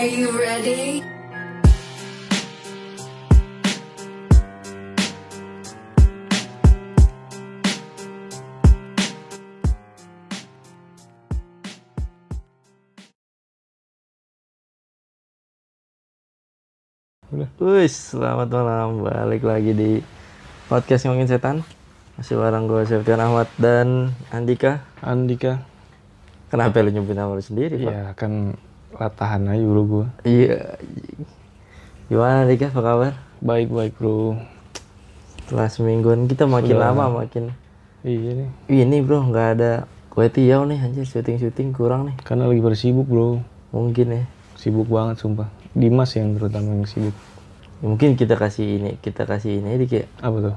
Are you ready? Wih, selamat malam. Balik lagi di podcast ngomongin setan. Masih bareng gue Septian Ahmad dan Andika. Andika Kenapa lu nyebut nama lu sendiri, Pak? ya kan latahan aja bro gue Iya. Gimana Andika, apa kabar? baik baik bro. Setelah semingguan kita makin Udah. lama makin. Iya nih. Ini bro nggak ada kue tiaw nih anjir. Syuting syuting kurang nih. Karena lagi bersibuk bro. Mungkin ya. Sibuk banget sumpah. Dimas yang terutama yang sibuk. Ya, mungkin kita kasih ini kita kasih ini kayak apa tuh?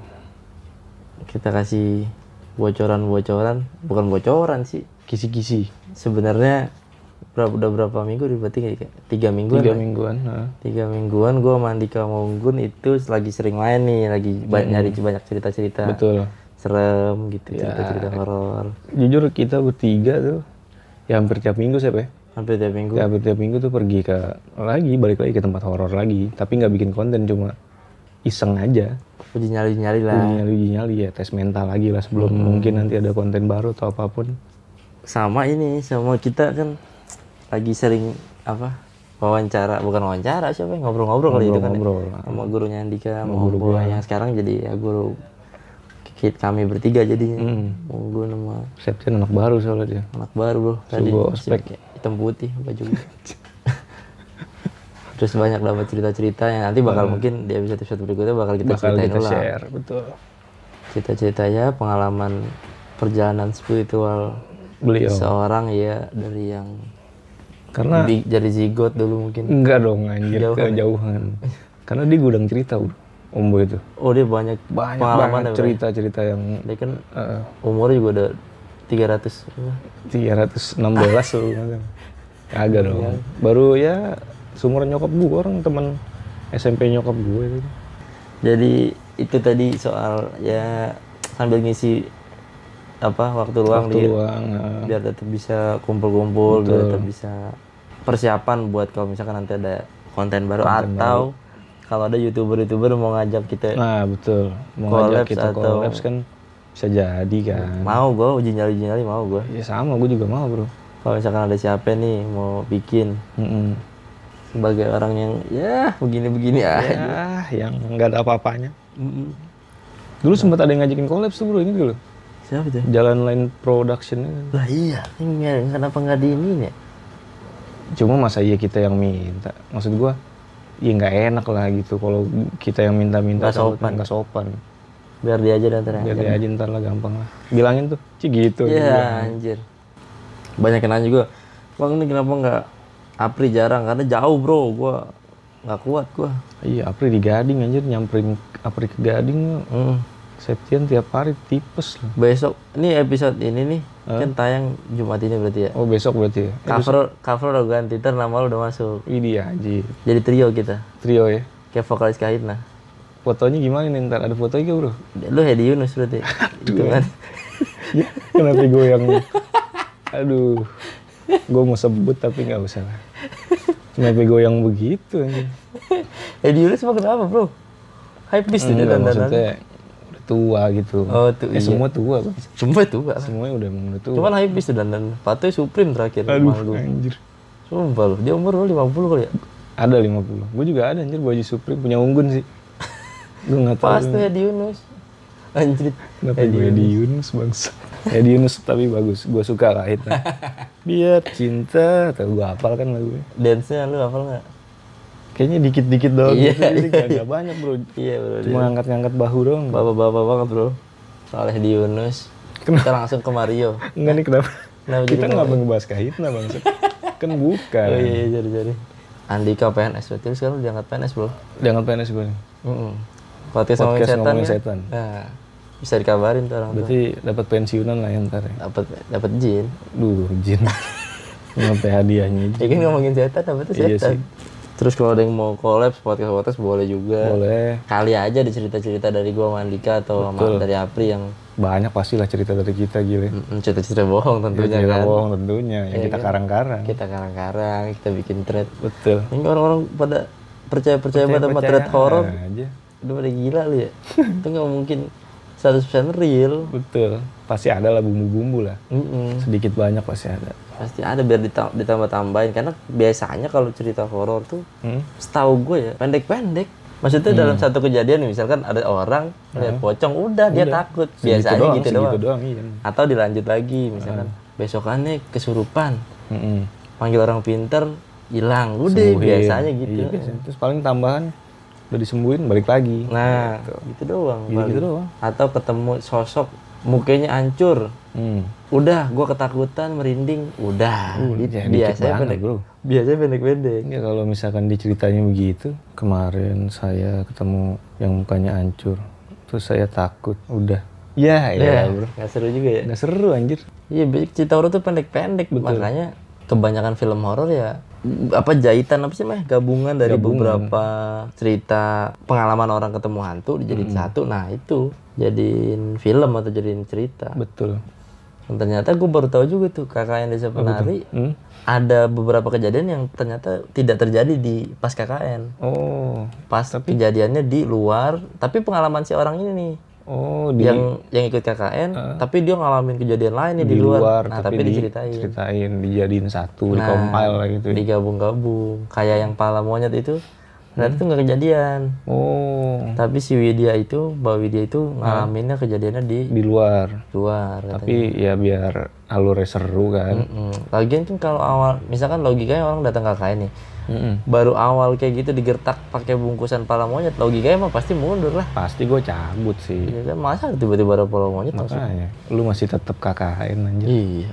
Kita kasih bocoran-bocoran. Bukan bocoran sih. Kisi-kisi. Sebenarnya berapa udah berapa minggu berarti kayak tiga mingguan tiga lah. mingguan nah. tiga mingguan gue sama Andika Monggun itu lagi sering main nih lagi ba- nyari banyak cerita-cerita. Betul. Serem gitu Ya. cerita-cerita horor. Jujur kita bertiga tuh ya hampir tiap minggu sih ya? Hampir tiap minggu. Ya, hampir tiap minggu tuh pergi ke lagi balik lagi ke tempat horor lagi tapi nggak bikin konten cuma iseng aja. Uji nyali nyali lah. Uji nyali uji nyali ya tes mental lagi lah sebelum mungkin nanti ada konten baru atau apa pun. Sama ini sama kita kan lagi sering apa wawancara bukan wawancara siapa ya? ngobrol-ngobrol kali itu kan ya. ngobrol sama gurunya Andika sama guru gua yang sekarang jadi ya guru kit kami bertiga jadinya Hmm. Monggun sama Septian anak baru soalnya dia anak baru bro tadi ospek. hitam putih baju terus banyak dapat cerita-cerita yang nanti bakal mungkin di episode episode berikutnya bakal kita Hmm. bakal ceritain kita ulang share betul cerita-cerita ya pengalaman perjalanan spiritual beliau seorang ya dari yang karena di, dari zigot dulu mungkin. Enggak dong anjir Jauhan ya? kejauhan. Karena dia gudang cerita bro Ombo itu. Oh dia banyak banyak pengalaman ya, Bro? cerita-cerita yang dia kan eh, umurnya juga udah 300 316 loh kagak dong. Baru ya seumuran nyokap gue orang teman SMP nyokap gue itu. Jadi itu tadi soal ya sambil ngisi apa waktu luang waktu luang biar tetap bisa kumpul-kumpul biar tetap bisa persiapan buat kalau misalkan nanti ada konten baru atau kalau ada youtuber-youtuber mau ngajak kita nah betul. Mau ngajak kita atau- collabs kan bisa jadi kan. Mau gue uji nyali uji nyali mau gue ya sama gue juga mau bro. Kalau misalkan ada siapa nih mau bikin Mm-mm. sebagai orang yang ya begini-begini aja. ya yang nggak ada apa-apanya. Mm-mm. dulu sempat ada yang ngajakin collabs tuh bro. Ini dulu siapa tuh jalan line production lah iya ini kenapa nggak di ini ya cuma masa iya kita yang minta maksud gua ya nggak enak lah gitu kalau kita yang minta-minta Nggak sopan. nggak sopan biar dia aja dan biar dia aja ntar lah gampang lah bilangin tuh Ci gitu Iya anjir. Banyak yang nanya juga, bang ini kenapa nggak Apri jarang? Karena jauh bro, gua nggak kuat gua. iya Apri di Gading anjir nyamperin Apri ke Gading Hmm. Septian tiap hari tipes lah Besok, ini episode ini nih kan tayang Jumat ini berarti ya. oh besok berarti ya Cover cover udah ganti, ntar nama lu udah masuk. ini aja Jadi trio kita, trio ya kayak vokalis Kahitna. fotonya gimana nih ntar ada fotonya gak bro Lu Hedi Yunus berarti. Itu kan. ya kenapa gue yang aduh gue mau sebut tapi nggak usah lah kenapa gue yang begitu anjing Hedi Yunus mah kenapa bro? Hype beast dia Enggak, dandanan. maksudnya tua gitu Oh tuh eh, iya. semua tua bang Cuma itu Pak. semuanya udah emang udah tua Cuman hype beast tuh dandan. Patuh Supreme terakhir aduh manggung. anjir Sumpah lu, dia umur lu 50 kali ya? ada 50 gue juga ada anjir baju Supreme punya unggun sih gue nggak tahu Pas tuh Hedi Yunus. Anjir. kenapa gue di Yunus bangsa Edi Yunus tapi bagus gue suka lah itu biar cinta tahu gue hafal kan lagunya Dance-nya lu hafal nggak? Kayaknya dikit-dikit doang Iya, gitu jadi nggak nggak banyak bro Iya bro. cuma ngangkat-ngangkat bahu doang Bapak-bapak banget bro. Soalnya di Yunus. Kita langsung ke Mario. enggak nih kenapa Kenapa kita nggak ngebahas kahitna bangsa kan bukan Oh iya, iya jadi jadi. Andika PNS berarti sekarang diangkat PNS bro. jangan PNS gue nih Mm Podcast, ngomongin Podcast setan. ngomongin ya? setan. Nah, bisa dikabarin tuh orang berarti dapat pensiunan lah ya ntar ya Dapat dapat jin. duh jin ngapain hadiahnya Ya kan ngomongin setan, dapat iya setan. sih Terus kalau ada yang mau collab podcast podcast boleh juga. boleh Kali aja ada cerita-cerita dari gua sama Andika atau sama dari Apri yang banyak pastilah cerita dari kita gile mm, cerita-cerita bohong tentunya cerita kan. bohong tentunya yang kita karang-karang Kita karang-karang, kita bikin thread. betul Ini orang-orang pada percaya-percaya banget sama thread horor. aja Udah pada gila lu ya. Itu nggak mungkin 100% real. betul pasti ada lah bumbu-bumbu lah Mm-mm. sedikit banyak pasti ada Pasti ada biar dita- ditambah-tambahin karena biasanya kalau cerita horor tuh hmm? setahu gue ya pendek-pendek. Maksudnya dalam satu kejadian misalkan ada orang lihat pocong udah, dia takut. Biasanya doang, gitu segitu doang. doang iya Atau dilanjut lagi misalkan besokannya kesurupan, Mm-mm. panggil orang pinter hilang. Udah Sembuhin. biasanya gitu. Iya, biasanya. terus paling tambahan udah disembuhin balik lagi Nah, gitu doang. gitu, paling. gitu doang Atau ketemu sosok mukanya hancur. Hmm. Udah, gua ketakutan, merinding. Udah, gitu. ya, biasanya pendek. bro. Biasanya pendek-pendek. Ya kalau misalkan diceritanya begitu, kemarin saya ketemu yang mukanya hancur, terus saya takut, udah. Ya, ya, bro. Nggak seru juga ya. Nggak seru anjir. Iya, cerita horor tuh pendek-pendek. Makanya kebanyakan film horor ya apa jahitan apa sih mah gabungan dari beberapa cerita pengalaman orang ketemu hantu dijadiin satu. Nah, itu jadiin film atau jadiin cerita. Betul. Dan ternyata gue baru tahu juga tuh KKN Desa Penari Hmm? ada beberapa kejadian yang ternyata tidak terjadi di pas KKN. Oh, Pas kejadiannya di luar, tapi pengalaman si orang ini nih oh di, yang yang ikut KKN, tapi dia ngalamin kejadian lain nih di, di luar. luar, Nah, tapi, tapi diceritain. diceritain, dijadiin satu, Nah, dikompil lah gitu. digabung-gabung kayak yang pala monyet itu ternyata itu nggak kejadian Oh, tapi si Widya itu Mbak Widya itu ngalaminnya kejadiannya di di luar. luar katanya. Tapi ya biar alurnya seru kan. Mm-mm. lagian kan kalau awal misalkan logikanya orang datang KKN nih Mm-mm. baru awal kayak gitu digertak pakai bungkusan pala monyet logikanya mah pasti mundur lah Pasti gue cabut sih. ya kan masa tiba-tiba ada pala monyet langsung Makanya, lu masih tetap KKN anjir. iya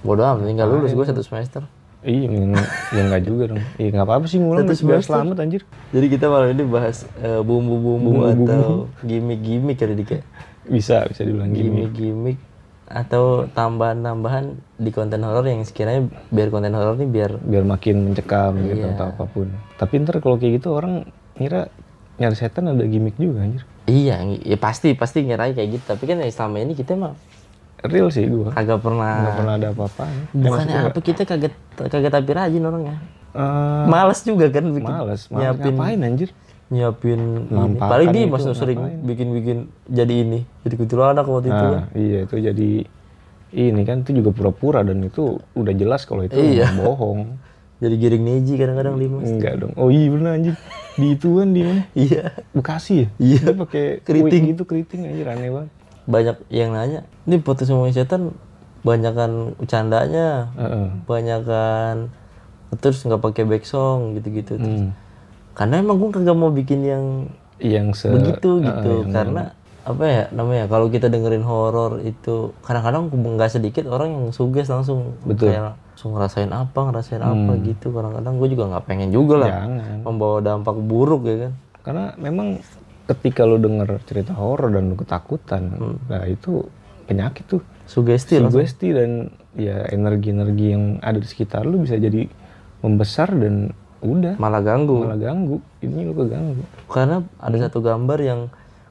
bodoh amat tinggal lulus gue satu semester Iya, yang, ya enggak juga dong. Iya, enggak apa-apa sih ngulang Satu biar selamat anjir. jadi kita malam ini bahas eh, bumbu-bumbu atau gimmick-gimmick kali dikit Bisa, bisa dibilang gini. gimmick-gimmick atau tambahan-tambahan di konten horor yang sekiranya biar konten horor ini biar Biar makin mencekam gitu Iya. atau apa pun. Tapi ntar kalau kayak gitu orang ngira nyari setan ada gimmick juga anjir. iya ya pasti pasti ngira kayak gitu tapi kan selama ini kita mah Real sih gua. kagak pernah Enggak pernah ada apa-apaan. bukannya apa kita kaget kaget tapi rajin orangnya Eh, males juga kan bikin males, males nyiapin ngapain anjir? nyiapin ini. Mampakan paling itu masih sering bikin-bikin jadi ini jadi kuntilanak waktu itu kan Nah, iya itu jadi ini kan itu juga pura-pura dan itu udah jelas kalau itu Iya. bohong. jadi giring neji kadang-kadang lima Enggak dong. Oh iya bener anjir. Di ituan di mana? iya Bekasi ya? Iya. Pakai Keriting. gitu keriting anjir aneh banget. Banyak yang nanya ini podcast ngomongin setan banyakan bercandanya Heeh. banyakan terus nggak pakai back song gitu-gitu terus. Hmm. karena emang gue kagak mau bikin yang Yang se begitu Heeh, gitu yang- karena apa ya namanya kalau kita dengerin horor itu kadang-kadang nggak sedikit orang yang suges langsung Betul. kayak langsung ngerasain apa ngerasain apa gitu kadang-kadang gue juga nggak pengen juga lah Jangan. membawa dampak buruk ya kan Karena memang ketika lu denger cerita horor dan lu ketakutan, Hmm. nah itu penyakit tuh. sugesti lah Sugesti dan ya energi-energi yang ada di sekitar lu bisa jadi membesar dan udah malah ganggu malah ganggu. Ini lu keganggu. karena ada satu gambar yang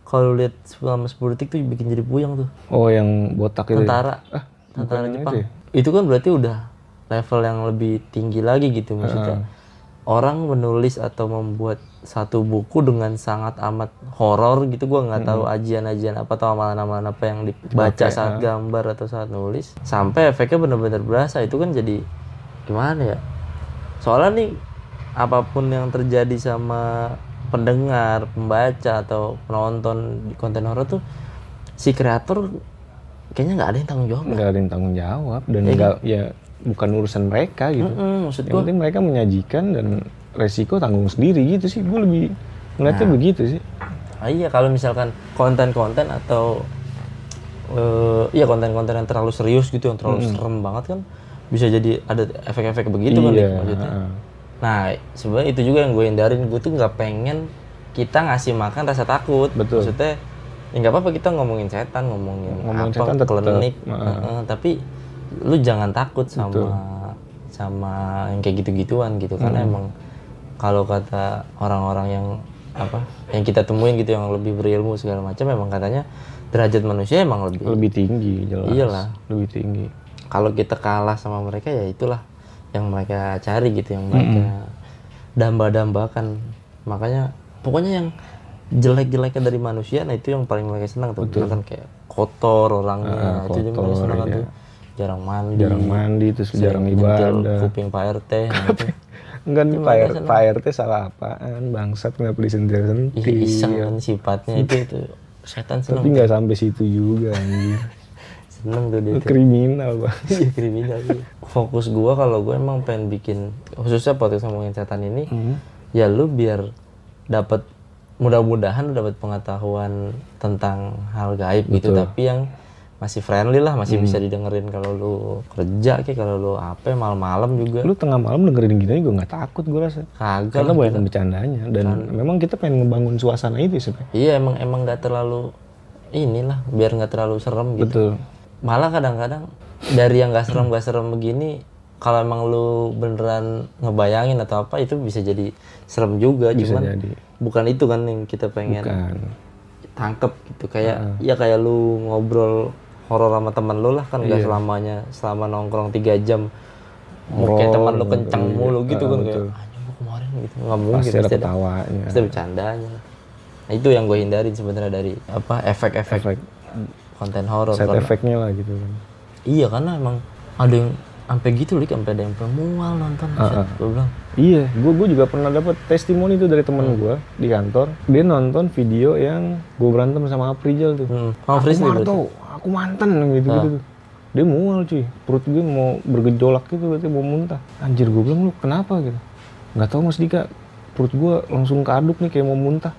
kalau lihat selama 10 detik tuh bikin jadi puyeng tuh Oh yang botak itu. ya? tentara Ah, tentara Jepang itu itu, ya? kan berarti udah level yang lebih tinggi lagi gitu maksudnya orang menulis atau membuat satu buku dengan sangat amat horor gitu gua nggak tahu ajian-ajian apa atau amalan-amalan apa yang dibaca saat gambar atau saat nulis. Sampai efeknya benar-benar berasa itu kan jadi gimana ya? Soalnya nih apa pun yang terjadi sama pendengar pembaca atau penonton di konten horor tuh si kreator kayaknya nggak ada yang tanggung jawab nggak ada yang tanggung jawab dan Iya nggak ya bukan urusan mereka gitu. Mm, maksud Yang gua penting mereka menyajikan dan resiko tanggung sendiri gitu sih. Gue lebih ngeliatnya begitu sih. ah, iya kalau misalkan konten-konten atau eh iya konten-konten yang terlalu serius gitu yang terlalu serem banget kan bisa jadi ada efek-efek begitu kan iya. maksudnya heeh. nah sebenarnya itu juga yang gue hindarin gue tuh nggak pengen kita ngasih makan rasa takut Betul. maksudnya ya nggak apa-apa kita ngomongin setan ngomongin, Ngomongin apa setan klinik heeh. heeh, tapi lu jangan takut sama sama yang kayak gitu-gituan gitu karena emang kalau kata orang-orang yang apa yang kita temuin gitu yang lebih berilmu segala macam memang katanya derajat manusia emang lebih lebih tinggi jelas. Iyalah. lebih tinggi. Kalau kita kalah sama mereka ya itulah yang mereka cari gitu yang mereka damba-dambakan. Makanya pokoknya yang jelek-jeleknya dari manusia nah itu yang paling mereka senang tuh. Kan kayak kotor orangnya. Itu juga mereka senang kan tuh jarang mandi. Jarang mandi terus jarang ibadah. kuping Pak RT nah itu. enggak nih Pak, R- Pak? RT salah apaan? Bangsat kenapa disentil-sentil? Ih, iseng kan sifatnya itu itu. Setan seneng. Tapi nggak sampai situ juga anjir. Seneng tuh dia kriminal bang Iya kriminal sih. Fokus gua kalau gue emang pengen bikin khususnya podcast ngomongin setan ini, ya lu biar dapat mudah-mudahan lu dapat pengetahuan tentang hal gaib gitu, tapi yang masih friendly lah, masih bisa didengerin kalau lu kerja kayak kalau lu apa malam-malam juga. Lu tengah malam dengerin gini juga nggak takut gue rasa. Kagak karena banyak bercandanya dan memang kita pengen ngebangun suasana itu sebenarnya Iya emang emang nggak terlalu inilah biar nggak terlalu serem gitu. betul. Malah kadang-kadang dari yang gak serem gak serem begini kalau emang lu beneran ngebayangin atau apa itu bisa jadi serem juga. Bisa cuman jadi. bukan itu kan yang kita pengen kan tangkep gitu. Kayak ya kayak lu ngobrol horor sama teman lu lah kan Iya. gak selamanya. Selama nongkrong tiga jam kayak teman lu kenceng mulu gitu kan kayak anjing gua kemarin gitu. Nggak mungkin pasti pasti ada, ketawanya. pasti bercandanya. Nah, itu yang gue hindarin sebenarnya dari apa efek-efek efek. konten horor Karena- efeknya lah gitu kan. Iya karena emang ada yang sampai gitu lik sampai ada yang pemual nonton. Ah, Gue bilang, Iya, gue gue juga pernah dapat testimoni itu dari Hmm. temen gue di kantor. Dia nonton video yang gue berantem sama Aprijal tuh. hmm, sama Aku marto, aku mantan gitu gitu. tuh. Dia mual cuy, perut gue mau bergejolak gitu, berarti mau muntah. Anjir gue bilang lu kenapa gitu? Nggak tahu mas Dika, perut gue langsung keaduk nih kayak mau muntah.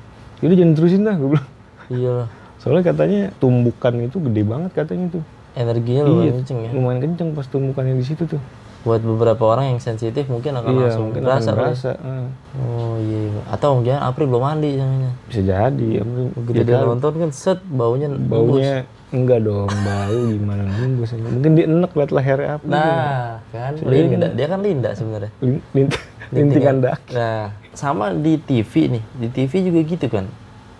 Jadi jangan terusin dah, gue bilang. Iya. Soalnya katanya tumbukan itu gede banget katanya tuh. Energinya lumayan kenceng ya. Lumayan kenceng pas tumbukannya di situ tuh. Buat beberapa orang yang sensitif mungkin akan Iya, langsung mungkin berasa. akan kali. berasa. ah. Oh iya. iya. Atau mungkin April belum mandi namanya. Bisa jadi. Apri- Begitu dia nonton kan set baunya nembus. baunya enggak dong bau gimana nembus mungkin dia enek liat lehernya apa Nah kan Linda. Dia kan Linda sebenarnya. Lin- lint- lintingan dak Nah, sama di TV nih. Di TV juga gitu kan.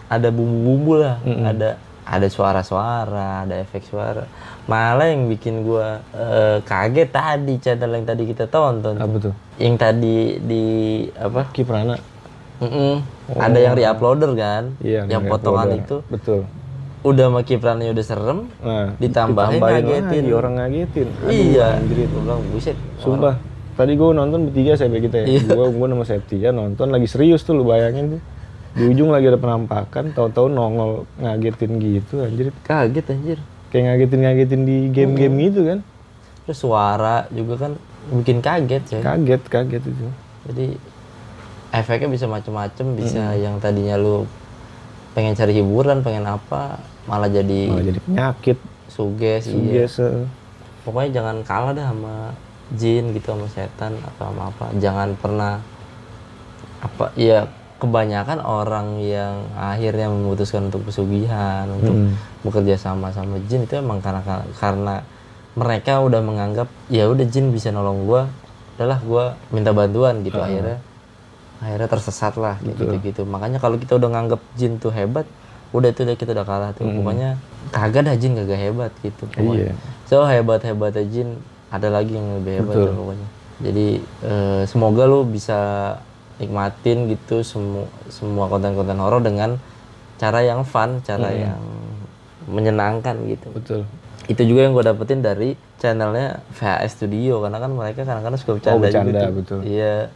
Ada bumbu-bumbu lah, ada ada suara-suara, ada efek suara. Malah yang bikin gua eh, kaget tadi channel yang tadi kita tonton. apa tuh Yang tadi di apa? Kiprana Mm-mm. Ada yang reuploader kan? Oh. iya yang potongan itu betul udah sama kiprannya udah serem, nah ditambahin, ngagetin. lagi, orang ngagetin Aduh, iya. anjir Gua bilang buset. sumpah tadi gue nonton bertiga saya kita ya gue gue sama Septia nonton lagi serius tuh lu bayangin tuh di ujung lagi ada penampakan tahu-tahu nongol ngagetin gitu anjir Kaget anjir. kayak ngagetin ngagetin di game-game gitu kan Terus suara juga kan bikin kaget ya. kaget kaget itu Jadi efeknya bisa macem-macem, bisa yang tadinya lu pengen cari hiburan, pengen apa, malah jadi malah jadi penyakit suges, iya. biasa Pokoknya jangan kalah dah sama jin gitu sama setan atau sama apa. Jangan pernah apa ya kebanyakan orang yang akhirnya memutuskan untuk pesugihan, untuk Hmm. bekerja sama sama jin itu emang karena karena mereka udah menganggap ya udah jin bisa nolong gua, udahlah gua minta bantuan gitu. Akhirnya akhirnya tersesat lah gitu gitu makanya kalau kita udah nganggap jin tuh hebat udah itu udah kita udah kalah tuh. Pokoknya kagak dah jin kagak hebat gitu. Pokoknya. Iya. so hebat hebatnya jin ada lagi yang lebih hebat tuh pokoknya. Jadi eh, semoga lu bisa nikmatin gitu semua semua konten-konten horor dengan cara yang fun cara yang menyenangkan gitu betul itu juga yang gue dapetin dari channelnya VHS Studio karena kan mereka kadang-kadang suka bercanda, Oh, bercanda, tuh. betul. iya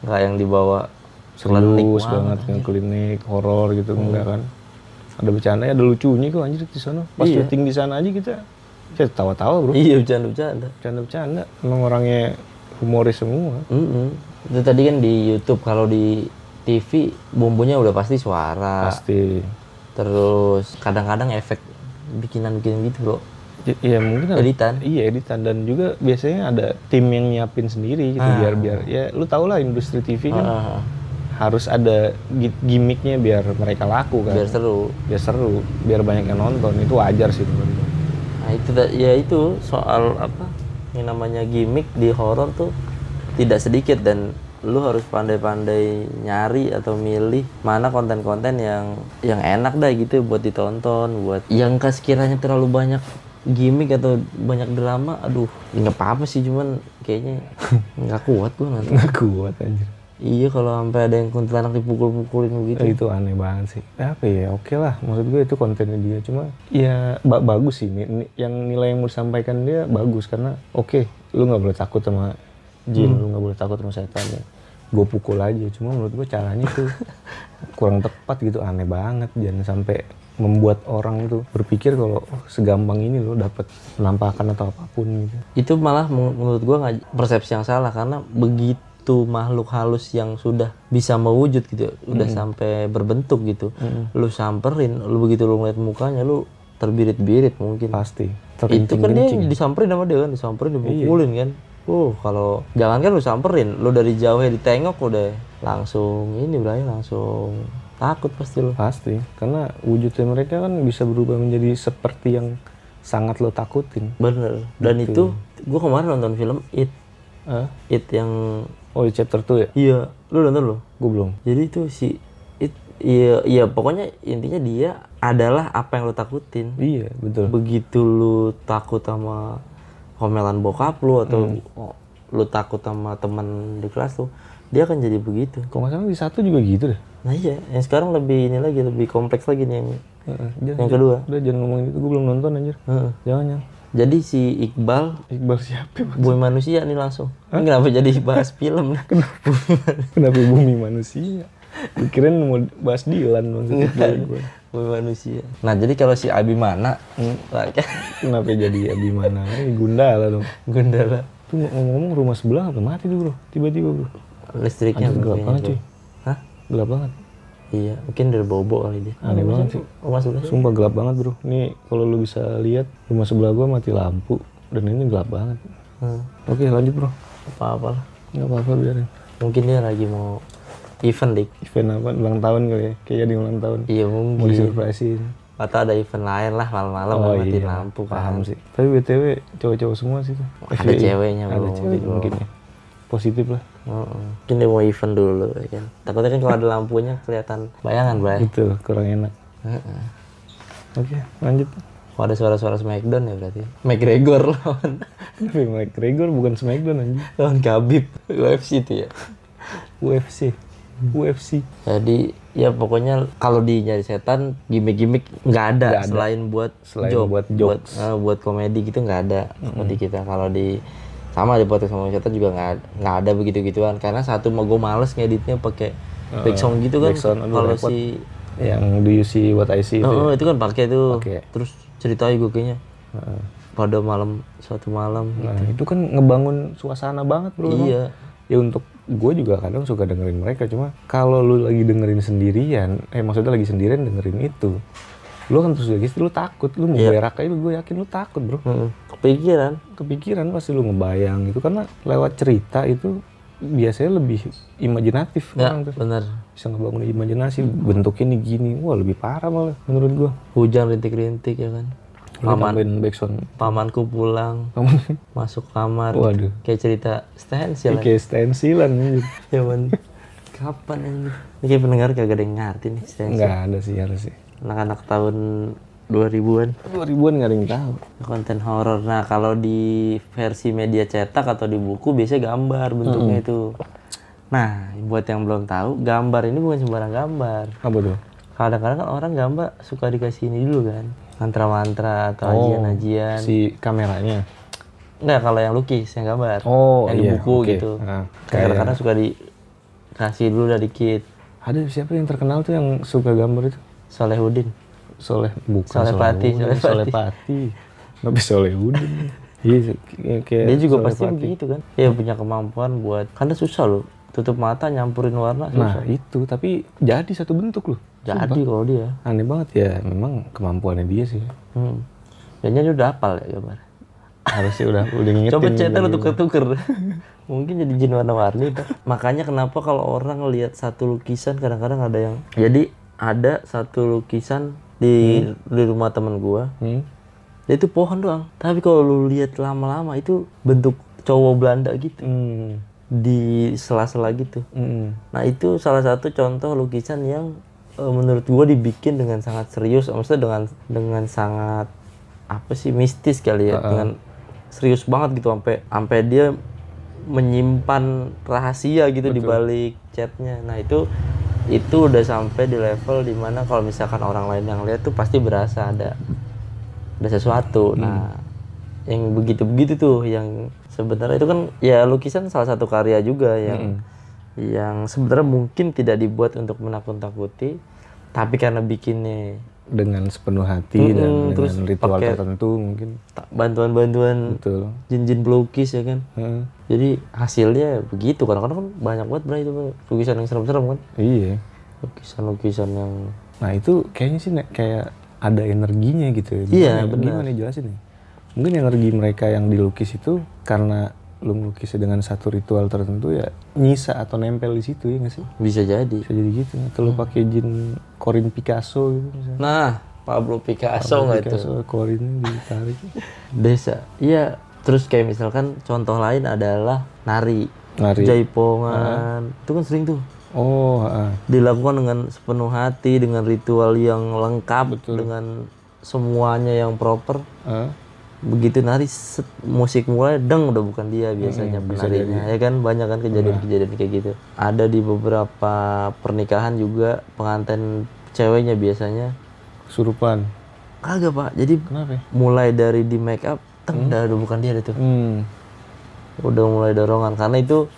nggak yang dibawa serius banget yang klinik horor gitu Hmm. enggak kan ada bercanda ada lucunya kok anjir di sana pas Iya. syuting di sana aja kita kita tawa-tawa bro iya bercanda-bercanda bercanda-bercanda emang orangnya humoris semua Mm-mm. Itu tadi kan di YouTube kalau di TV bumbunya udah pasti suara. Pasti. Terus kadang-kadang efek bikinan-bikinan gitu bro. Iya mungkin ada editan. Iya editan. Dan juga biasanya ada tim yang nyiapin sendiri gitu biar biar ya lu tau lah industri TV kan Ah, harus ada gi- gimmicknya biar mereka laku kan. Biar seru. Biar seru biar banyak yang nonton. Itu wajar sih menurut gua. Nah itu ya itu soal apa yang namanya gimmick di horor tuh tidak sedikit dan lu harus pandai-pandai nyari atau milih mana konten-konten yang yang enak dah gitu buat ditonton buat yang sekiranya terlalu banyak gimmick atau banyak drama aduh nggak apa-apa sih cuman kayaknya nggak kuat gua nanti. Nggak kuat anjir. Iya kalau sampai ada yang kuntilanak dipukul-pukulin begitu Eh, itu aneh banget sih. Apa ya oke lah. Maksud gue itu kontennya dia. Cuma ya ba- bagus sih. Yang nilai yang mau disampaikan dia bagus. Karena oke lu nggak boleh takut sama jin lu nggak boleh takut sama setan ya. Gue pukul aja cuma menurut gue caranya tuh kurang tepat gitu aneh banget jangan sampai membuat orang itu berpikir kalau oh, segampang ini lo dapat penampakan atau apa pun gitu. Itu malah men- menurut gua nggak persepsi yang salah karena begitu makhluk halus yang sudah bisa mewujud gitu udah sampai berbentuk gitu lu samperin lu begitu lu ngeliat mukanya lu terbirit-birit mungkin. Pasti itu kan dia disamperin sama dia kan disamperin dipukulin kan uh kalau jangan kan lu samperin lu dari jauh ya ditengok udah langsung ini berarti langsung takut pasti lu. Pasti karena wujudnya mereka kan bisa berubah menjadi seperti yang sangat lo takutin. Bener. Dan itu gua kemarin nonton film It. Hah? It yang oh di chapter 2 ya? Iya lu nonton lu gue belum. Jadi itu si it, iya iya pokoknya intinya dia adalah apa yang lo takutin. iya betul. Begitu lu takut sama komelan bokap lu atau oh, lu takut sama teman di kelas lu, dia akan jadi begitu. kalau nggak salah di satu juga gitu deh Nah iya, yang sekarang lebih ini lagi lebih kompleks lagi nih yang jangan, yang kedua. udah jangan ngomongin itu gue belum nonton anjir Heeh. jangan jangan Jadi si Iqbal Iqbal siapa Bang? boy manusia nih langsung. Ini kenapa jadi bahas film? kenapa bumi manusia Dikirain mau bahas Dilan maksudnya gue. manusia. Nah jadi kalau si Abimana, lah, kan Kenapa jadi Abimana? Ini Gundala dong. Gundala Tuh ngomong-ngomong rumah sebelah apa mati tuh bro? Tiba-tiba bro. listriknya Anjir, gelap kayaknya, banget cuy. Hah? Gelap banget. Iya, mungkin dari bobo kali dia. Aneh banget sih. Rumah sebelah. Sumpah gelap banget bro. Nih kalau lu bisa lihat rumah sebelah gua mati lampu dan ini gelap banget. Hmm. Oke lanjut bro. Apa-apa lah. Nggak apa-apa biarin. Mungkin dia lagi mau event dik. Event apa? Ulang tahun kali ya? Kayak di ulang tahun. Iya Mau mungkin. disurprisein. Atau ada event lain lah malam-malam Oh matiin iya, lampu paham kan. sih. Tapi btw cowok-cowok semua sih tuh. Ada ceweknya Ada cewek mungkin ya. Positif lah. Heeh. Mungkin dia mau event dulu ya kan. Takutnya kan kalau ada lampunya kelihatan bayangan, Bray. Betul, kurang enak. Heeh. Oke, lanjut. Oh, ada suara-suara Smackdown ya berarti. McGregor lawan Tapi McGregor bukan Smackdown anjing. lawan Khabib UFC itu ya. UFC. UFC. Jadi ya pokoknya kalau di nyari setan gimmick-gimmick nggak ada, ada. selain buat Selain joke, buat buat jokes. eh, buat komedi gitu nggak ada seperti kita. Kalau di sama di podcast sama setan juga nggak nggak ada begitu gituan karena satu mau gue males ngeditnya pakai song gitu kan. Kalau si Yang do you see what I see itu. oh, ya? itu kan pakai tuh. Pakai. Terus ceritain gue kayaknya Heeh. pada malam suatu malam. Nah, itu kan ngebangun suasana banget, Bro. emang. iya. Ya untuk gue juga kadang suka dengerin mereka cuma kalau lu lagi dengerin sendirian, eh maksudnya lagi sendirian dengerin itu. Lu kan terus lagi lu takut, lu mau Iya. berak aja gue yakin lu takut, Bro. Heeh. Kepikiran. Kepikiran pasti lu ngebayang gitu karena lewat cerita itu biasanya lebih imajinatif Ya, orang tuh. bener. Bisa ngebangun imajinasi bentuknya nih gini. Wah, lebih parah malah menurut gua. Hujan rintik-rintik ya kan. Paman, backsound. pamanku pulang, masuk kamar. Waduh. Kayak cerita stensil. kayak stensilan anjir. Zaman kapan ini? Ini pendengar kagak ada yang ngerti nih stensil. Enggak ada sih harus sih. Anak-anak tahun 2000-an 2000-an nggak ada yang tahu. konten horor. Nah, kalau di versi media cetak atau di buku biasanya gambar bentuknya itu. Nah, buat yang belum tahu, gambar ini bukan sembarang gambar. Apa tuh? Kadang-kadang kan orang gambar suka dikasih ini dulu kan. Mantra-mantra atau ajian-ajian. Si kameranya. Enggak, kalau yang lukis, yang gambar. Oh, yang di iya, buku oke. gitu. Nah, Kadang-kadang suka dikasih dulu udah dikit. Ada siapa yang terkenal tuh yang suka gambar itu? Solehudin. Soleh bukan Soleh Pati, Soleh Soleh Pati. Tapi Soleh Udin. Iya, kayak- kayak Dia juga Soleh pasti Pati. begitu kan. Dia punya kemampuan buat karena susah loh. Tutup mata nyampurin warna Nah, susah. itu tapi jadi satu bentuk loh. Jadi kalau dia. Aneh banget ya, memang kemampuannya dia sih. Hmm. Kayaknya dia udah hafal ya gambar. Harusnya udah udah ngingetin. Coba cetak lu gitu. tuker-tuker. Mungkin jadi jin warna-warni. Makanya kenapa kalau orang lihat satu lukisan kadang-kadang ada yang jadi ada satu lukisan di di rumah temen gua. Hmm? Dia itu pohon doang. Tapi kalau lu lihat lama-lama itu bentuk cowok Belanda gitu. Hmm. Di sela-sela gitu. Mm. Nah itu salah satu contoh lukisan yang eh, menurut gua dibikin dengan sangat serius, maksudnya dengan dengan sangat apa sih mistis kali ya, dengan serius banget gitu sampai sampai dia menyimpan rahasia gitu di balik chatnya. Nah itu itu udah sampai di level di mana kalau misalkan orang lain yang lihat tuh pasti berasa ada ada sesuatu. Nah yang begitu-begitu tuh yang sebenarnya itu kan ya lukisan salah satu karya juga yang yang sebenarnya mungkin tidak dibuat untuk menakut-takuti tapi karena bikinnya Dengan sepenuh hati dan Mm-mm, terus dengan ritual tertentu mungkin. bantuan-bantuan jin-jin pelukis ya kan Heeh. jadi hasilnya begitu kadang-kadang kan banyak banget bro itu lukisan yang serem-serem kan Iya. lukisan-lukisan yang Nah itu kayaknya sih kayak ada energinya gitu ya. Iya, Gimana- benar. Gimana jelasin nih? Mungkin energi mereka yang dilukis itu karena lu melukisnya dengan satu ritual tertentu ya nyisa atau nempel di situ ya nggak sih? bisa jadi Bisa jadi gitu. Atau lu pakai jin Corin Picasso gitu misalnya. nah Pablo Picasso nggak itu Picasso Corinnya ditarik. desa iya terus kayak misalkan contoh lain adalah nari Nari. jaipongan itu kan sering tuh Oh, heeh. dilakukan dengan sepenuh hati dengan ritual yang lengkap dengan semuanya yang proper Heeh. Begitu nari set, musik mulai deng udah bukan dia biasanya penarinya ya kan banyak kan kejadian-kejadian kayak gitu ada di beberapa pernikahan juga pengantin ceweknya biasanya Kesurupan. kagak pak jadi Kenapa ya? mulai dari di make up teng udah, udah bukan dia tuh Hmm. udah mulai dorongan karena itu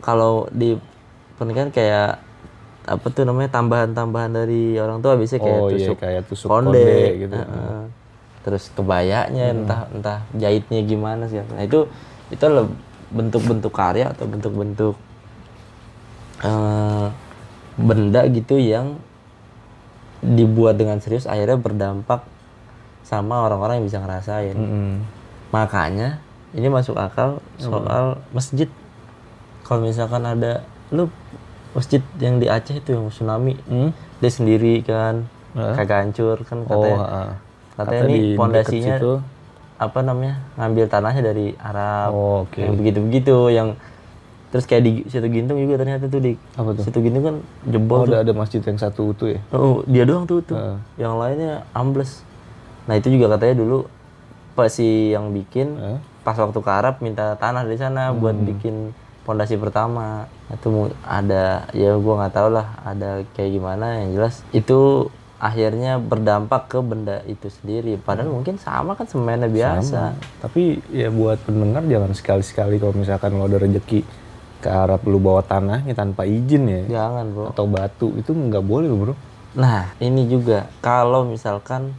kalau di pernikahan kayak apa tuh namanya tambahan-tambahan dari orang tua biasanya kayak Oh iya tusuk kayak tusuk konde, konde, gitu. heeh. Terus kebayanya Hmm. entah entah jahitnya gimana sih nah itu itu bentuk-bentuk karya atau bentuk-bentuk eh, benda gitu yang dibuat dengan serius akhirnya berdampak sama orang-orang yang bisa ngerasain Mm-mm. makanya ini masuk akal soal masjid kalau misalkan ada lu masjid yang di Aceh itu yang tsunami Hmm? dia sendiri kan Hah? kagak hancur kan Oh, katanya Kata ini pondasinya apa namanya ngambil tanahnya dari Arab Oh, oke. yang begitu-begitu yang terus kayak di situ Gintung juga ternyata tuh di Apa tuh? situ Gintung kan Oh, jebol tuh ada ada masjid yang satu utuh ya? Oh, dia doang tuh tuh. Heeh. Yang lainnya ambles. Nah, itu juga katanya dulu pas si yang bikin Heeh. pas waktu ke Arab minta tanah dari sana buat bikin pondasi pertama. Itu mu- ada ya gua nggak tahu lah ada kayak gimana yang jelas itu akhirnya berdampak ke benda itu sendiri. Padahal mungkin sama kan semennya biasa. Tapi ya buat pendengar jangan sekali-sekali kalau misalkan lo ada rezeki ke Arab lu bawa tanahnya tanpa izin ya Jangan, Bro. atau batu itu nggak boleh bro. Nah, ini juga kalau misalkan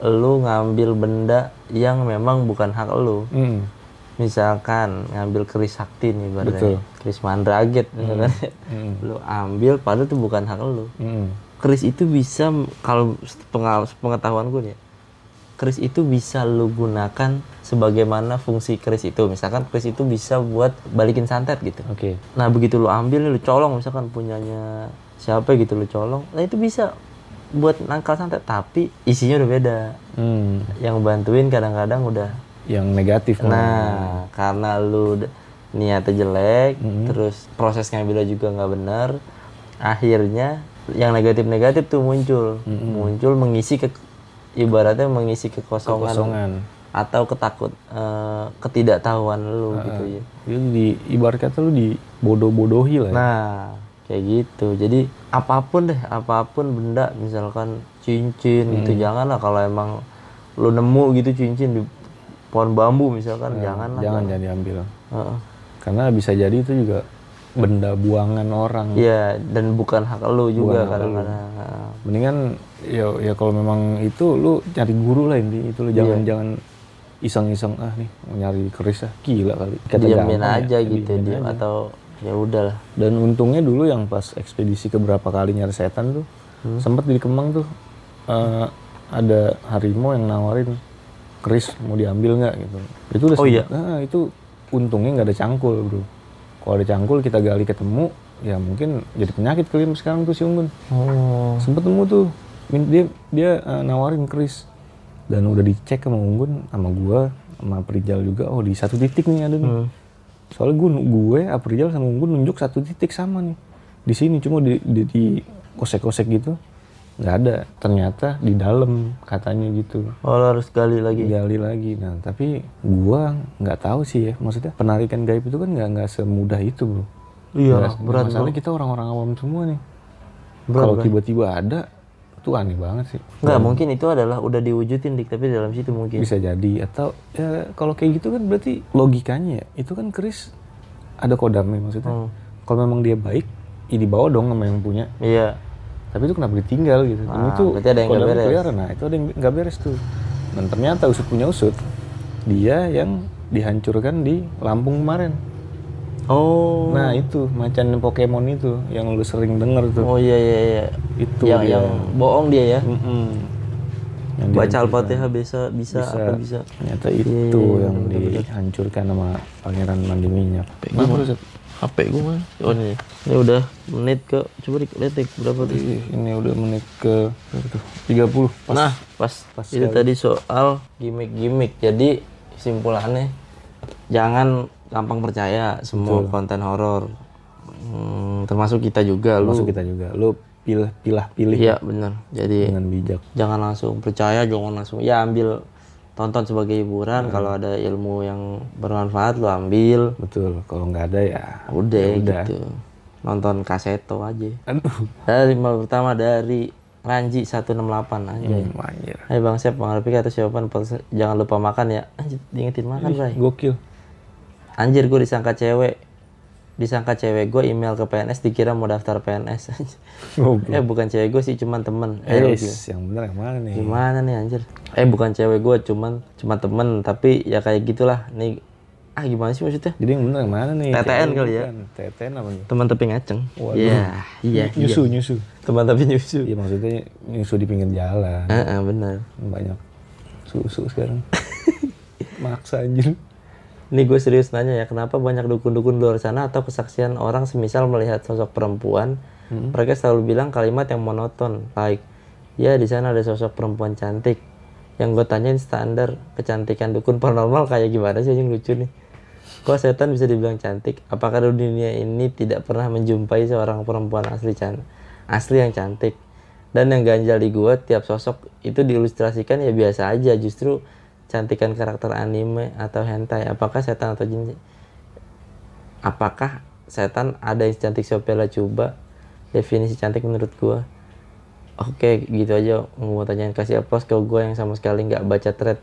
lu ngambil benda yang memang bukan hak lu. Hmm. misalkan ngambil keris sakti nih Betul. ibaratnya keris mandraget misalkan Hmm. lu ambil padahal itu bukan hak lu Hmm. Keris itu bisa kalau pengetahuan gue nih ya, keris itu bisa lu gunakan sebagaimana fungsi keris itu misalkan keris itu bisa buat balikin santet gitu Oke. nah begitu lu ambil lu colong misalkan punyanya siapa gitu lu colong nah itu bisa buat nangkal santet tapi isinya udah beda Hmm. yang bantuin kadang-kadang udah Yang negatif. Nah, karena lu niatnya jelek, Mm-hmm. terus proses ngambilnya juga nggak benar, akhirnya yang negatif-negatif tuh muncul, muncul mengisi ke ibaratnya mengisi kekosongan, kosongan. atau ketakut eh, ketidaktahuan lu gitu ya. Itu di ibarat kata lu di bodoh-bodohi lah. Ya. Nah, kayak gitu. Jadi apa pun deh, apa pun benda, misalkan cincin gitu, janganlah kalau emang lu nemu gitu cincin di pohon bambu misalkan, janganlah. jangan jangan diambil. Heeh. Karena bisa jadi itu juga benda buangan orang. Iya, dan bukan hak lu juga kadang-kadang. Mendingan ya ya kalau memang itu lu cari guru lah inti itu lu jangan Iya. jangan iseng-iseng ah nih mau nyari keris ah gila kali. Kata Diamin gampang aja ya, gitu dia aja. atau ya udahlah. Dan untungnya dulu yang pas ekspedisi ke berapa kali nyari setan tuh Hmm. sempet di Kemang tuh eh, ada harimau yang nawarin keris mau diambil nggak gitu. Itu udah Oh iya? sempet- ah, itu untungnya nggak ada cangkul bro. Kalau ada cangkul kita gali ketemu ya mungkin jadi penyakit kali sekarang tuh si Unggun. Oh. sempet temu tuh dia dia uh, nawarin keris dan udah dicek sama Unggun sama gua sama Perijal juga oh di satu titik nih ada nih Hmm. soalnya gue gue April sama gue nunjuk satu titik sama nih di sini cuma di di, di kosek-kosek gitu nggak ada. Ternyata di dalam katanya gitu. Oh lo harus gali lagi. gali lagi. Nah tapi gua nggak tahu sih ya. Maksudnya penarikan gaib itu kan nggak nggak semudah itu bro. Iya, Nggak- berat masalahnya kita orang-orang awam semua nih. Kalau tiba-tiba ada itu aneh banget sih. Enggak, mungkin itu adalah udah diwujudin dik, tapi dalam situ mungkin. bisa jadi. Atau ya kalau kayak gitu kan berarti logikanya ya. Itu kan keris ada kodamnya maksudnya. Hmm. kalau memang dia baik ya dibawa dong sama yang punya. Iya. Tapi itu kenapa ditinggal gitu Dan Ah, itu berarti ada yang kodamnya beres. kelihatan. nah itu ada yang nggak beres tuh dan ternyata usut punya usut dia yang dihancurkan di Lampung kemarin Oh. nah itu macan Pokemon itu yang lu sering denger tuh Oh iya iya iya. itu yang dia. yang bohong dia ya. Mm-mm. Yang Baca. Al-Fatihah bisa bisa, bisa, apa bisa. ternyata Iya, itu iya, yang dihancurkan sama pangeran mandi minyak Zat? HP gue mah. Oh ini. Ini udah menit ke coba lihat dik berapa tuh. Ini udah menit ke berapa tuh? 30 pas nah, pas, pas itu tadi soal gimmick-gimmick. Jadi kesimpulannya jangan gampang percaya semua konten horor. Hmm, termasuk kita juga lu. masuk kita juga lu pilih pilah pilih Iya benar. Jadi dengan bijak jangan langsung percaya, jangan langsung ya ambil tonton sebagai hiburan. Kalau ada ilmu yang bermanfaat lu ambil. betul kalau nggak ada ya Udah, udah. gitu. Nonton kaseto aja. aduh Dari pertama dari Ranji 168 aja. hmm, anjir Hai Bang Sep, atas jawaban podcast. jangan lupa makan ya. Anjir, diingetin makan, Bray. gokil Anjir, gue disangka cewek. Disangka cewek gue email ke PNS dikira mau daftar PNS. Goblok. eh bukan cewek gue sih, cuman temen. Eh, Yes, yang bener yang mana nih gimana nih anjir? Eh bukan cewek gue, cuman cuma temen. Tapi ya kayak gitulah. Nih, ah gimana sih maksudnya? jadi yang bener yang mana nih TTN kali ya? TTN apa nih Teman tapi ngaceng. Iya, iya, iya. nyusu nyusu Teman tapi nyusu. Iya maksudnya nyusu di pinggir jalan Heeh, benar. banyak susu sekarang maksa anjir Ini gue serius nanya ya, kenapa banyak dukun-dukun luar sana atau kesaksian orang semisal melihat sosok perempuan, mereka selalu bilang kalimat yang monoton, like, ya di sana ada sosok perempuan cantik. Yang gue tanyain standar kecantikan dukun paranormal kayak gimana sih yang lucu nih? Kok setan bisa dibilang cantik? Apakah di dunia ini tidak pernah menjumpai seorang perempuan asli can asli yang cantik? Dan yang ganjal di gue, tiap sosok itu diilustrasikan ya biasa aja, justru cantikan karakter anime atau hentai. Apakah setan atau jin? Apakah setan ada yang cantik Sophia coba? Definisi cantik menurut gue. Oke, gitu aja mau tanyain kasih applause ke gue yang sama sekali nggak baca thread,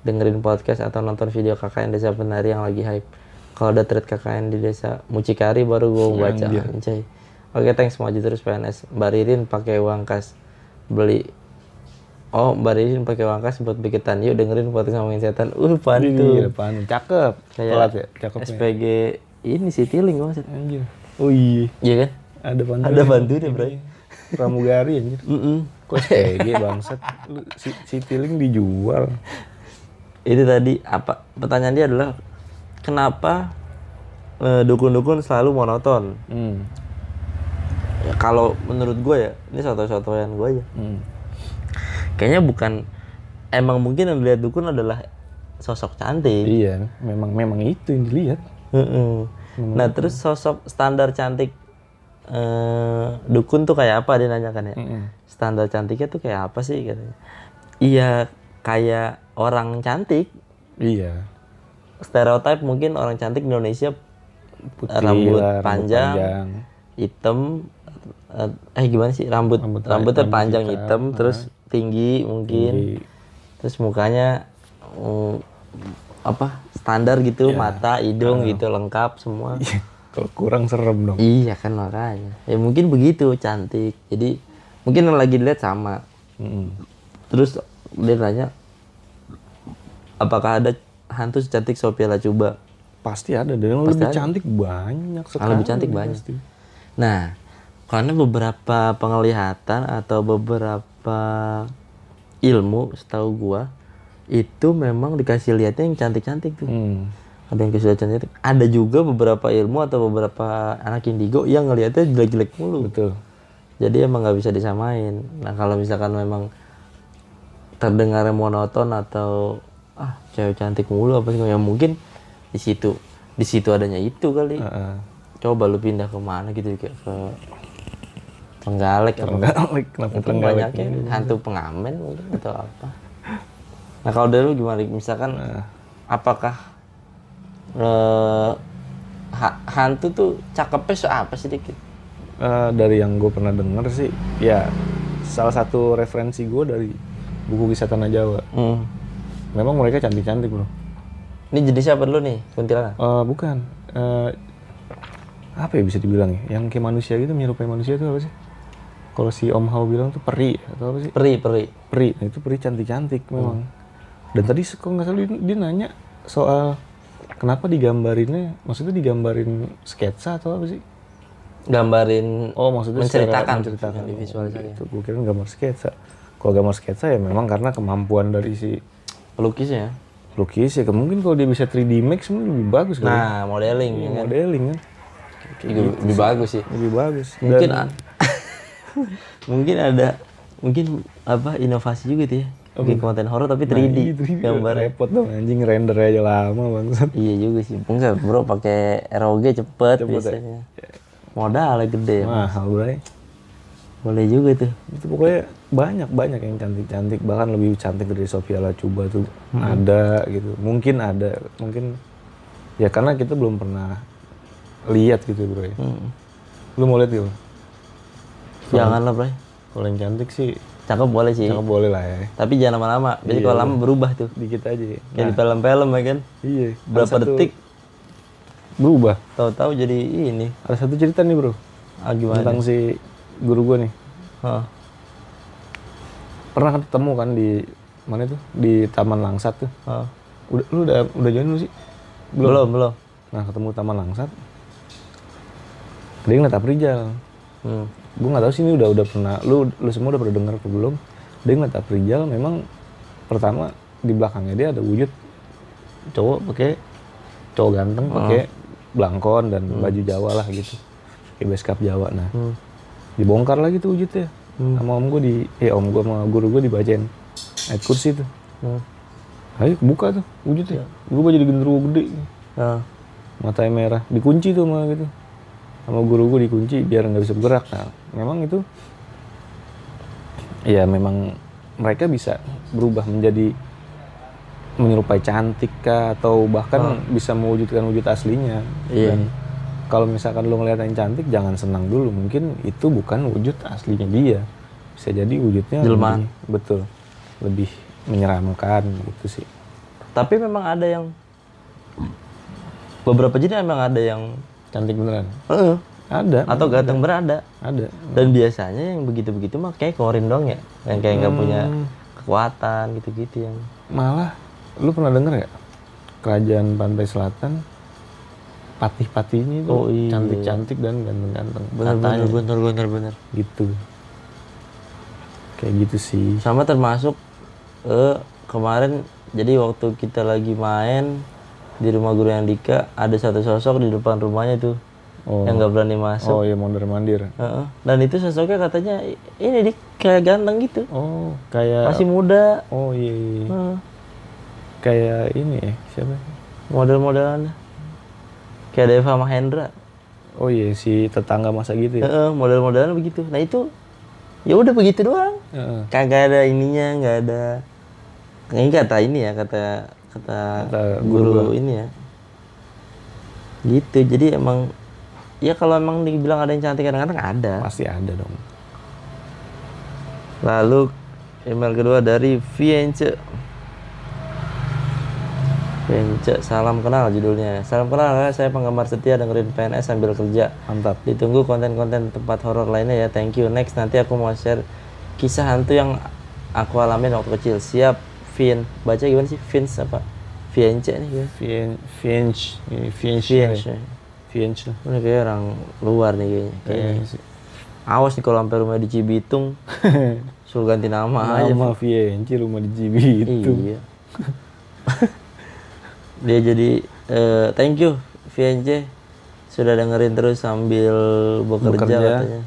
dengerin podcast atau nonton video KKN Desa Penari yang lagi hype. Kalau ada thread KKN di Desa Mucikari baru gue mau baca anjay. Oke, thanks maju terus PNS. Mbak Ririn pakai uang kas beli Oh, Mbak Ririn pakai uang kas buat bikitan. Yuk dengerin podcast ngomongin setan. Uh, Iya, pantu. depan cakep telat ya cakep SPG ini sih tiling banget. anjir oh iya Iya kan? ada bantu Ada bantunya, Bray. pramugari anjir Mm-mm. kok SPG bangsat lu si, si tiling dijual Itu tadi apa pertanyaan dia adalah kenapa eh, dukun-dukun selalu monoton? hmm. Ya, kalau menurut gue ya, ini soto-sotoyan gue aja. Hmm. Kayaknya bukan emang mungkin yang dilihat dukun adalah sosok cantik. iya memang memang itu yang dilihat. Nah terus sosok standar cantik eh, dukun tuh kayak apa dia nanyakan ya? Standar cantiknya tuh kayak apa sih katanya? Iya kayak orang cantik. iya Stereotip mungkin orang cantik di Indonesia putih rambut lah, panjang, panjang. hitam. eh, Eh gimana sih rambut Rambut- rambutnya rambut panjang hitam, hitam, terus tinggi mungkin, Tinggi. terus mukanya mm, apa standar gitu, mata, hidung gitu lengkap semua. kalau kurang serem dong Iya kan makanya. Ya mungkin begitu cantik. Jadi mungkin lagi dilihat sama. Mm-mm. Terus dia nanya apakah ada hantu secantik Sophia Lacuba? pasti ada dan yang lebih cantik banyak sekali lebih cantik banyak. pasti. Nah, karena beberapa penglihatan atau beberapa ilmu setahu gua itu memang dikasih lihatnya yang cantik-cantik tuh. Hmm. Ada yang kasih lihat cantik. Ada juga beberapa ilmu atau beberapa anak indigo yang ngelihatnya jelek-jelek mulu. betul Jadi emang nggak bisa disamain. Nah kalau misalkan memang terdengarnya monoton atau ah cewek cantik mulu apa sih ya mungkin di situ di situ adanya itu kali Heeh. coba lu pindah ke mana gitu kayak ke Trenggalek apa Trenggalek, kenapa Trenggalek? banyaknya hantu pengamen mungkin atau apa nah kalau dari lu gimana misalkan apakah eh, ha- hantu tuh cakepnya so apa sih dikit Eh, dari yang gue pernah denger sih, ya salah satu referensi gue dari buku kisah tanah Jawa. hmm. Memang mereka cantik-cantik bro. ini jenisnya apa dulu nih kuntilanak Eh, bukan. Eh, apa ya bisa dibilang ya? Yang kayak manusia gitu, menyerupai manusia itu apa sih? Kalau si Om Hao bilang tuh peri atau apa sih? peri peri Peri. Nah, itu peri cantik-cantik memang. Dan tadi kok nggak salah dia, dia nanya soal kenapa digambarinnya, maksudnya digambarin sketsa atau apa sih? gambarin Oh maksudnya Menceritakan. menceritakan Yang divisualisasi. Itu gue kira gambar sketsa. Kalau gambar sketsa ya memang karena kemampuan dari si pelukisnya lukis ya. Mungkin kalau dia bisa 3D Max mungkin lebih bagus kan. nah modeling ya kan modeling kan. Itu lebih bagus sih Lebih bagus. mungkin Dan- mungkin ada mungkin apa inovasi juga tuh ya bikin konten horor tapi 3D itu gambar repot dong anjing render aja lama bangsat. iya juga sih enggak bro pakai ROG cepet, ya? biasanya modalnya gede Mahal bray. boleh juga tuh Itu pokoknya banyak banyak yang cantik-cantik bahkan lebih cantik dari Sofia Lacuba tuh ada gitu. Mungkin ada, mungkin ya karena kita belum pernah lihat gitu bro ya. Hmm. Lu mau lihat gitu? Jangan lah bro Kalau yang cantik sih cakep boleh sih nggak boleh lah ya. tapi jangan lama-lama jadi kalau lama berubah tuh Dikit aja. kayak di film-film ya kan Iya. berapa satu- detik berubah. tahu-tahu jadi ini Ada satu cerita nih bro ah, gimana tentang si guru gua nih. Hah. Pernah ketemu kan di mana itu di Taman Langsat tuh. Hah. Udah lu udah udah join lu sih? belum belum Nah ketemu Taman Langsat. Dia ngeliat Aprijal. hmm. Gue nggak tahu sih ini udah udah pernah lu lu semua udah pernah dengar apa belum? Dia ngeliat Aprijal memang pertama di belakangnya dia ada wujud cowok pakai cowok ganteng pakai belangkon dan baju Jawa lah gitu. Kayak beskap Jawa. Nah, Hmm. dibongkar lagi tuh wujudnya. Sama om gue di eh om gue sama guru gue dibacain ayat kursi tuh. Hmm. Ayo buka tuh wujudnya. Berubah jadi genderuwo gede. Ah. matanya merah dikunci tuh sama gitu sama guru gue dikunci biar nggak bisa bergerak. Nah memang itu ya memang mereka bisa berubah menjadi menyerupai cantik kah atau bahkan bisa mewujudkan wujud aslinya. Iya. Dan kalau misalkan lo ngeliat yang cantik jangan senang dulu. Mungkin itu bukan wujud aslinya dia. Bisa jadi wujudnya lebih- betul. Lebih menyeramkan gitu sih. Tapi memang ada yang beberapa jenis memang ada yang cantik beneran eh, ada atau ganteng berada. ada Dan biasanya yang begitu-begitu mah kayak korin dong ya, yang kayak nggak punya Hmm. kekuatan gitu-gitu yang. malah lu pernah denger gak kerajaan pantai selatan patih-patihnya itu Oh, iya. cantik-cantik dan ganteng-ganteng Bener Katanya bener bener bener bener. gitu kayak gitu sih Sama termasuk eh kemarin jadi waktu kita lagi main di rumah guru yang Dika ada satu sosok di depan rumahnya tuh oh yang nggak berani masuk. oh ya mondar mandir Heeh. Dan itu sosoknya katanya ini dik kayak ganteng gitu, oh kayak masih muda. oh iya, iya. Heeh. kayak ini ya siapa model-modelannya kayak Deva Mahendra oh iya si tetangga masa gitu ya Heeh, model-modelan begitu nah itu ya udah begitu doang Heeh. kagak ada ininya nggak ada ini kata ini ya kata kata, Kata guru, ini ya. Gitu jadi emang ya kalau emang dibilang ada yang cantik kadang-kadang ada. Pasti ada dong. Lalu email kedua dari Vience. Vience salam kenal judulnya. Salam kenal saya penggemar setia dengerin PNS sambil kerja. Mantap. Ditunggu konten-konten tempat horor lainnya ya. Thank you. Next nanti aku mau share kisah hantu yang aku alamin waktu kecil. Siap, Vin. Baca gimana sih? Vince apa? Vience nih? Vien Vienge ini Vienge Vience. Vienge lah Ini kayak orang luar nih kayaknya. Kayaknya. Sih. Awas nih kalau sampai rumah di Cibitung, suruh ganti nama aja. Nama Vienge rumah di Cibitung Iya. Dia jadi eh, thank you VNC sudah dengerin terus sambil bekerja, Bekerja. katanya.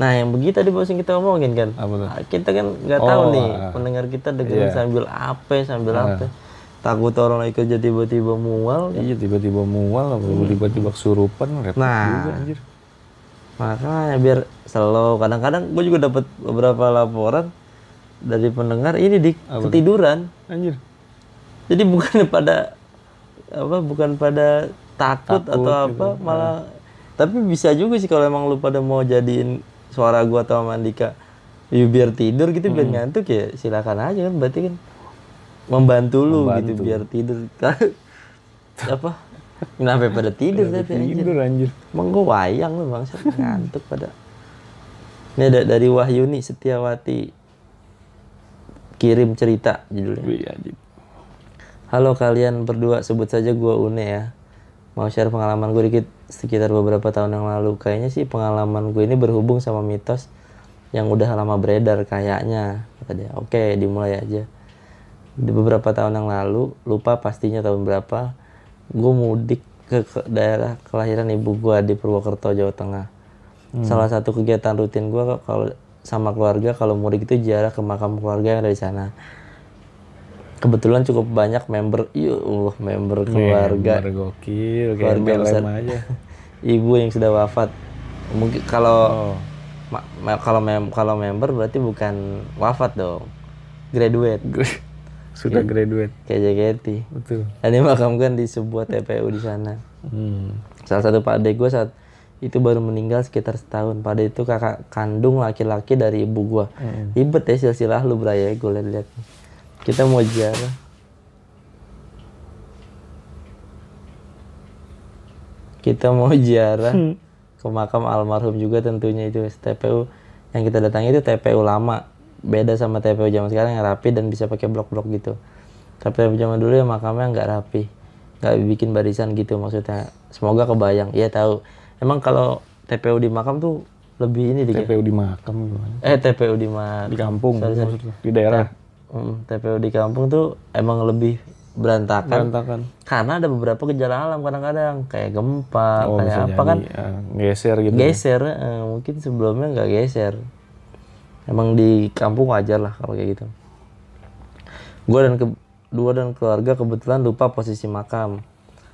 Nah yang begitu tadi bos yang kita omongin kan, Apa tuh? Ah, kita kan nggak tahu Oh, nih ah. pendengar kita dengerin Iya. sambil apa, sambil Ah. apa. takut orang lagi kerja tiba-tiba mual Iya tiba-tiba mual apa tiba-tiba kesurupan repot Nah. juga anjir. makanya biar slow kadang-kadang gue juga dapat beberapa laporan dari pendengar ini di ketiduran Anjir. jadi bukan pada apa bukan pada takut, atau apa malah tapi bisa juga sih kalau emang lu pada mau jadiin suara gua atau sama Andika ya biar tidur gitu biar ngantuk ya silakan aja kan berarti kan membantu lu gitu biar tidur. Apa? Kenapa pada tidur tapi anjir? Tidur anjir. emang gua wayang lu bangsa ngantuk pada. Ini ada dari Wahyuni Setiawati. Kirim cerita judulnya. Wih. Halo kalian berdua, sebut saja gua Une ya. Mau share pengalaman gue dikit sekitar beberapa tahun yang lalu. Kayaknya sih pengalaman gue ini berhubung sama mitos yang udah lama beredar kayaknya. Kata dia, oke dimulai aja. Di beberapa tahun yang lalu, lupa pastinya tahun berapa, gue mudik ke, ke daerah kelahiran ibu gua di Purwokerto, Jawa Tengah. Salah satu kegiatan rutin gua kalau sama keluarga kalau mudik itu ziarah ke makam keluarga yang ada di sana kebetulan cukup banyak member iya Allah member keluarga Bener gokil Keluarga besar. Aja. ibu yang sudah wafat mungkin kalau Oh. ma- ma- kalau mem kalau member berarti bukan wafat dong graduate Sudah graduate. kayak JKT Betul. dan dimakamkan di sebuah TPU di sana Hmm. salah satu pak ade gue saat itu baru meninggal sekitar setahun pak ade itu kakak kandung laki-laki dari ibu gua ribet ya silsilah lu beraya gue lihat kita mau ziarah kita mau ziarah ke makam almarhum juga tentunya itu TPU yang kita datangi itu TPU lama. Beda sama TPU zaman sekarang yang rapi dan bisa pakai blok-blok gitu. Tapi TPU zaman dulu ya makamnya nggak rapi. Nggak bikin barisan gitu maksudnya. Semoga kebayang. Iya tahu. Emang kalau TPU di makam tuh lebih ini dikit. TPU di makam gimana? eh TPU di ma Di kampung maksudnya. Di daerah. Hmm, TPU di kampung tuh emang lebih berantakan Berantakan. karena ada beberapa gejala alam kadang-kadang kayak gempa Oh, kayak apa jadi. kan ya, geser gitu. geser eh, mungkin sebelumnya nggak geser emang di kampung wajar lah kalau kayak gitu gue dan ke- dua dan keluarga kebetulan lupa posisi makam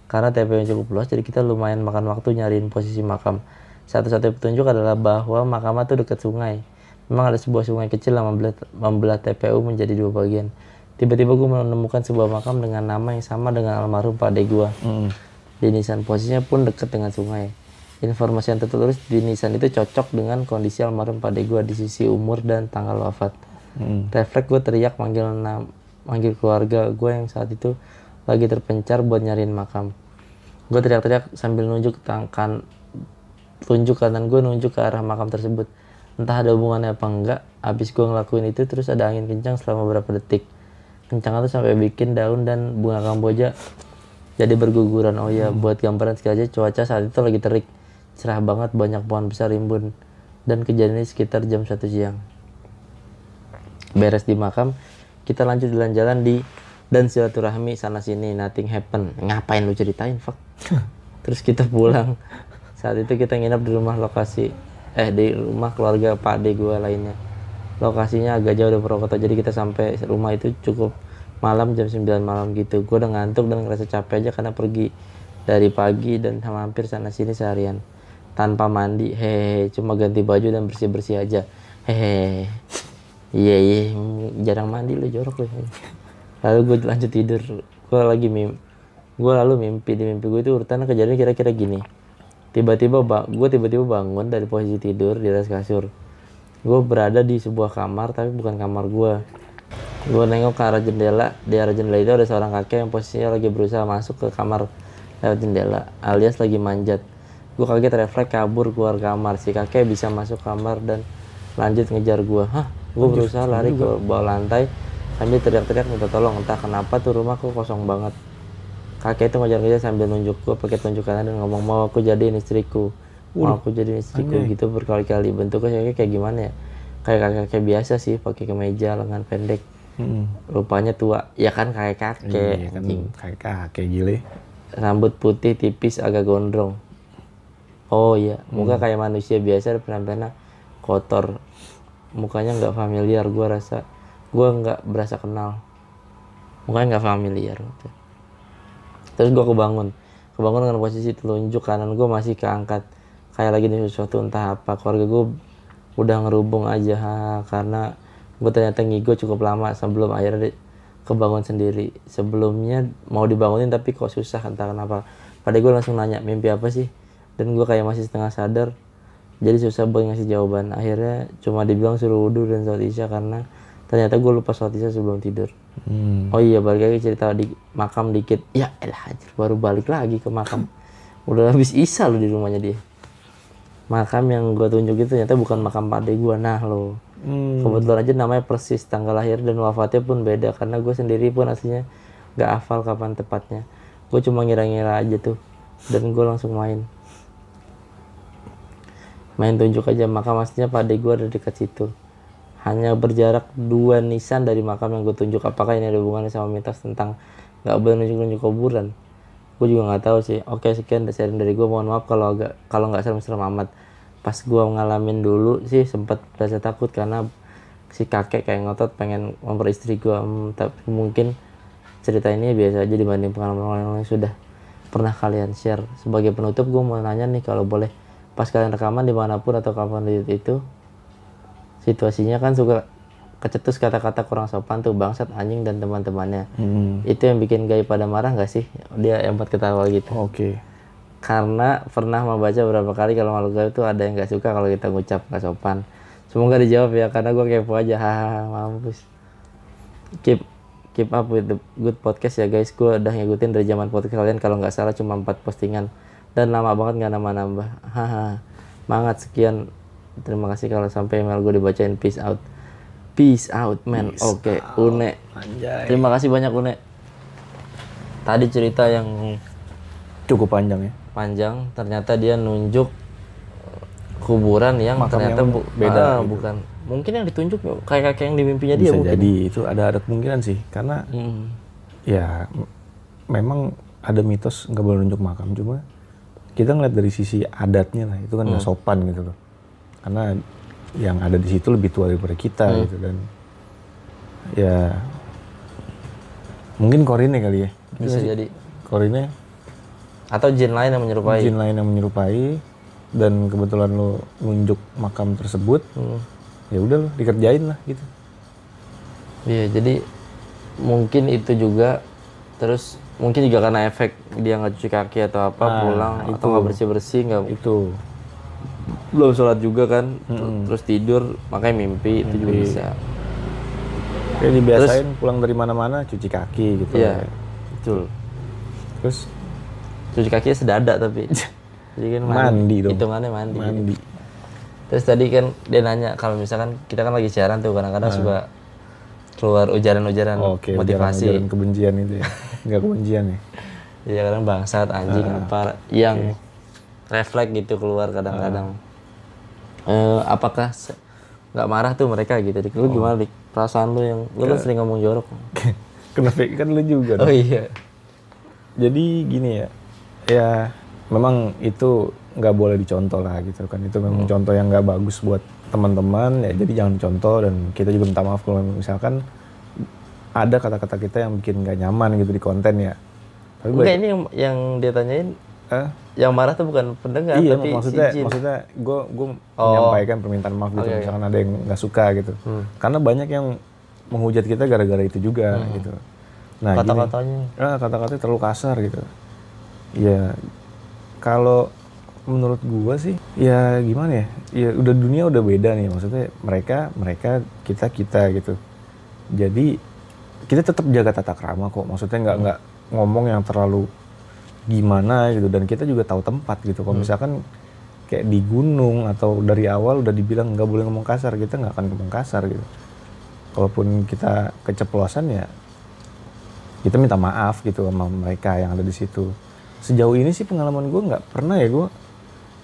karena TPU yang cukup luas jadi kita lumayan makan waktu nyariin posisi makam satu-satunya petunjuk adalah bahwa makamnya tuh dekat sungai memang ada sebuah sungai kecil yang membelah, membelah TPU menjadi dua bagian tiba-tiba gue menemukan sebuah makam dengan nama yang sama dengan almarhum pak ade gue Mm. di nisan posisinya pun dekat dengan sungai. Informasi yang tertulis di nisan itu cocok dengan kondisi almarhum pada gua di sisi umur dan tanggal wafat. Mm. Refleks gue teriak manggil nam, manggil keluarga gue yang saat itu lagi terpencar buat nyariin makam. Gue teriak-teriak sambil nunjuk tangan, tunjuk kanan gue nunjuk ke arah makam tersebut. Entah ada hubungannya apa enggak, abis gue ngelakuin itu terus ada angin kencang selama beberapa detik. Kencang itu sampai bikin daun dan bunga kamboja jadi berguguran. Oh ya, buat gambaran sekali aja cuaca saat itu lagi terik. Cerah banget, banyak pohon besar rimbun. Dan kejadian ini sekitar jam 1 siang beres di makam kita lanjut jalan-jalan di dan silaturahmi sana sini nothing happen ngapain lu ceritain fuck terus kita pulang saat itu kita nginep di rumah lokasi eh di rumah keluarga pak ade gue lainnya. Lokasinya agak jauh dari Purwokerto jadi kita sampai rumah itu cukup malam jam 9 malam gitu. Gue udah ngantuk dan ngerasa capek aja karena pergi dari pagi dan hampir sana sini seharian. Tanpa mandi hehehe cuma ganti baju dan bersih bersih aja. Hehehe. Iya iya jarang mandi lu jorok lu. Lalu gue lanjut tidur. Gue lagi mim gue lalu mimpi di mimpi gue itu urutannya kejadian kira-kira gini tiba-tiba ba- gue tiba-tiba bangun dari posisi tidur di atas kasur. Gue berada di sebuah kamar tapi bukan kamar gue gue nengok ke arah jendela. Di arah jendela itu ada seorang kakek yang posisinya lagi berusaha masuk ke kamar lewat jendela alias lagi manjat. Gue kaget refleks kabur keluar kamar. Si kakek bisa masuk kamar dan lanjut ngejar gue hah? Gue berusaha lari ke bawah lantai sambil teriak-teriak minta tolong. Entah kenapa tuh rumah kok kosong banget kakek itu ngejar-ngejar sambil nunjuk gue pakai tunjukan dan ngomong mau aku jadiin istriku. Mau aku jadiin istriku gitu berkali-kali. Bentuknya kayak kayak gimana ya? Kayak kakek biasa sih pakai kemeja lengan pendek. Mm. rupanya tua. Ya kan kayak kakek. Iya kan kayak kakek gile. rambut putih tipis agak gondrong. Oh iya. Muka kayak manusia biasa penampilannya kotor. Mukanya nggak familiar gua rasa. Gua nggak berasa kenal. Mukanya nggak familiar. gitu. Terus gue kebangun. Kebangun dengan posisi telunjuk kanan gue masih keangkat. Kayak lagi nih sesuatu entah apa keluarga gue udah ngerubung aja ha, karena gue ternyata ngigo cukup lama sebelum akhirnya kebangun sendiri. Sebelumnya mau dibangunin tapi kok susah entah kenapa. Pada gue langsung nanya mimpi apa sih? Dan gue kayak masih setengah sadar. Jadi susah buat ngasih jawaban. Akhirnya cuma dibilang suruh wudhu dan sholat isya karena ternyata gue lupa sholat isya sebelum tidur Hmm. oh iya balik lagi cerita di makam dikit. Ya elah anjir, baru balik lagi ke makam. Udah habis isya lo di rumahnya dia. Makam yang gue tunjuk itu ternyata bukan makam pade gue nah lo. Hmm. kebetulan aja namanya persis tanggal lahir dan wafatnya pun beda karena gue sendiri pun aslinya nggak hafal kapan tepatnya. Gue cuma ngira-ngira aja tuh dan gue langsung main. Main tunjuk aja makam aslinya pade gue ada dekat situ hanya berjarak dua nisan dari makam yang gue tunjuk. Apakah ini ada hubungannya sama mitos tentang nggak boleh nunjuk-nunjuk kuburan? Gue juga nggak tahu sih. Oke sekian dari sharing dari gue mohon maaf kalau agak kalau nggak serem-serem amat. Pas gue ngalamin dulu sih sempat rasa takut karena si kakek kayak ngotot pengen memperistri gue Hmm, tapi mungkin cerita ini biasa aja dibanding pengalaman yang sudah pernah kalian share. Sebagai penutup gue mau nanya nih kalau boleh pas kalian rekaman di mana pun atau kapan itu situasinya kan suka kecetus kata-kata kurang sopan tuh bangsat anjing dan teman-temannya. Hmm. itu yang bikin gay pada marah nggak sih? Dia empat ketawa gitu. Oke. karena pernah membaca beberapa kali kalau makhluk gaib itu ada yang nggak suka kalau kita ngucap nggak sopan. Semoga dijawab ya karena gue kepo aja. Hahaha mampus. Keep keep up with the good podcast ya guys. Gue udah ngikutin dari zaman podcast kalian kalau nggak salah cuma empat postingan. Dan lama banget nggak nambah-nambah haha mangat sekian terima kasih kalau sampai email gue dibacain peace out. Peace out man. Oke une. Anjay. terima kasih banyak une. Tadi cerita yang Cukup panjang ya. panjang ternyata dia nunjuk kuburan yang Makam ternyata yang bu- beda ah, gitu. bukan. Mungkin yang ditunjuk kayak kayak yang di mimpinya dia Bisa mungkin. jadi itu ada ada kemungkinan sih. Karena Hmm. ya memang ada mitos nggak boleh nunjuk makam. Cuma kita ngeliat dari sisi adatnya lah. Itu kan nggak sopan gitu loh karena yang ada di situ lebih tua daripada kita gitu dan ya mungkin korine kali ya. Bisa jadi. Korine atau jin lain yang menyerupai. Jin lain yang menyerupai. Dan kebetulan lo nunjuk makam tersebut Hmm. ya udah lo dikerjain lah gitu. Iya jadi mungkin itu juga terus mungkin juga karena efek dia nggak cuci kaki atau apa Nah, pulang atau nggak bersih bersih nggak itu belum sholat juga kan terus tidur makanya mimpi itu juga bisa. Kayak dibiasain pulang dari mana-mana cuci kaki gitu. Iya betul. Terus? Cuci kakinya sedada tapi. Jadi kan Mandi. Dong. hitungannya mandi. Mandi. Terus tadi kan dia nanya kalau misalkan kita kan lagi siaran tuh kadang-kadang suka keluar ujaran-ujaran motivasi. ujaran kebencian itu ya. Nggak kebencian ya. Iya kadang bangsat anjing apa yang refleks gitu keluar kadang-kadang. Eh, apakah se- nggak marah tuh mereka gitu? Dik lu gimana dik? Perasaan lu yang lu kan sering ngomong jorok. Kenapa kan lu juga oh dong. iya. Jadi gini ya ya memang itu nggak boleh dicontoh lah gitu kan. Itu memang contoh yang nggak bagus buat teman-teman ya jadi jangan contoh dan kita juga minta maaf kalau misalkan ada kata-kata kita yang bikin nggak nyaman gitu di konten ya. Tapi enggak ini yang, yang dia tanyain eh, yang marah tuh bukan pendengar iya tapi maksudnya si jin. maksudnya gue gue Oh. menyampaikan permintaan maaf gitu Oke, misalkan ada yang nggak suka gitu. Karena banyak yang menghujat kita gara-gara itu juga gitu. Nah kata-katanya. Ah, kata-katanya terlalu kasar gitu. Ya kalau menurut gua sih ya gimana ya? Ya udah dunia udah beda nih maksudnya mereka mereka kita kita gitu. Jadi kita tetap jaga tata krama kok. Maksudnya nggak nggak ngomong yang terlalu gimana gitu. Dan kita juga tahu tempat gitu. Kalau misalkan kayak di gunung atau dari awal udah dibilang nggak boleh ngomong kasar kita nggak akan ngomong kasar gitu. Kalaupun kita keceplosan ya kita minta maaf gitu sama mereka yang ada di situ. Sejauh ini sih pengalaman gue nggak pernah ya gue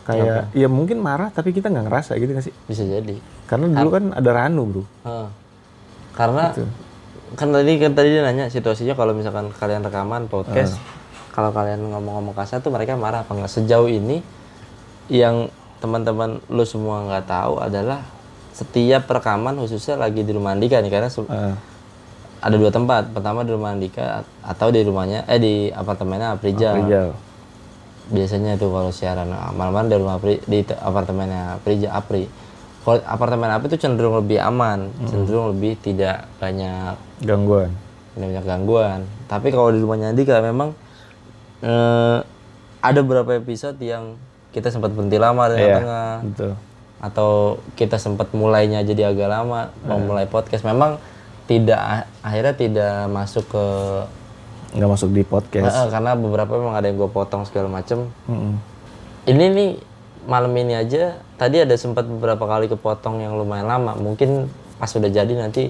kayak ya mungkin marah tapi kita nggak ngerasa gitu nggak sih? Bisa jadi. Karena dulu kan ada Ranu bro. Heeh. karena kan tadi kan tadi dia nanya situasinya kalau misalkan kalian rekaman podcast kalau kalian ngomong-ngomong kasar tuh mereka marah apa enggak sejauh ini yang teman-teman lu semua nggak tahu adalah setiap rekaman khususnya lagi di rumah Andika nih karena Eh, ada dua tempat. Pertama di rumah Andika atau di rumahnya eh di apartemennya Aprija. Biasanya itu kalau siaran Nah, malam-malam di rumah Apri, di te- apartemennya Aprija Apri. Kalau apartemen Apri itu cenderung lebih aman, cenderung lebih tidak banyak Gangguan. tidak banyak gangguan. Tapi kalau di rumahnya Andika memang eh, ada beberapa episode yang kita sempat berhenti lama di Iya. tengah-tengah Betul. atau kita sempat mulainya jadi agak lama memulai podcast memang tidak akhirnya tidak masuk ke Nggak masuk di podcast. Eh, karena beberapa memang ada yang gue potong segala macem Mm-mm. ini nih malam ini aja tadi ada sempat beberapa kali kepotong yang lumayan lama mungkin pas udah jadi nanti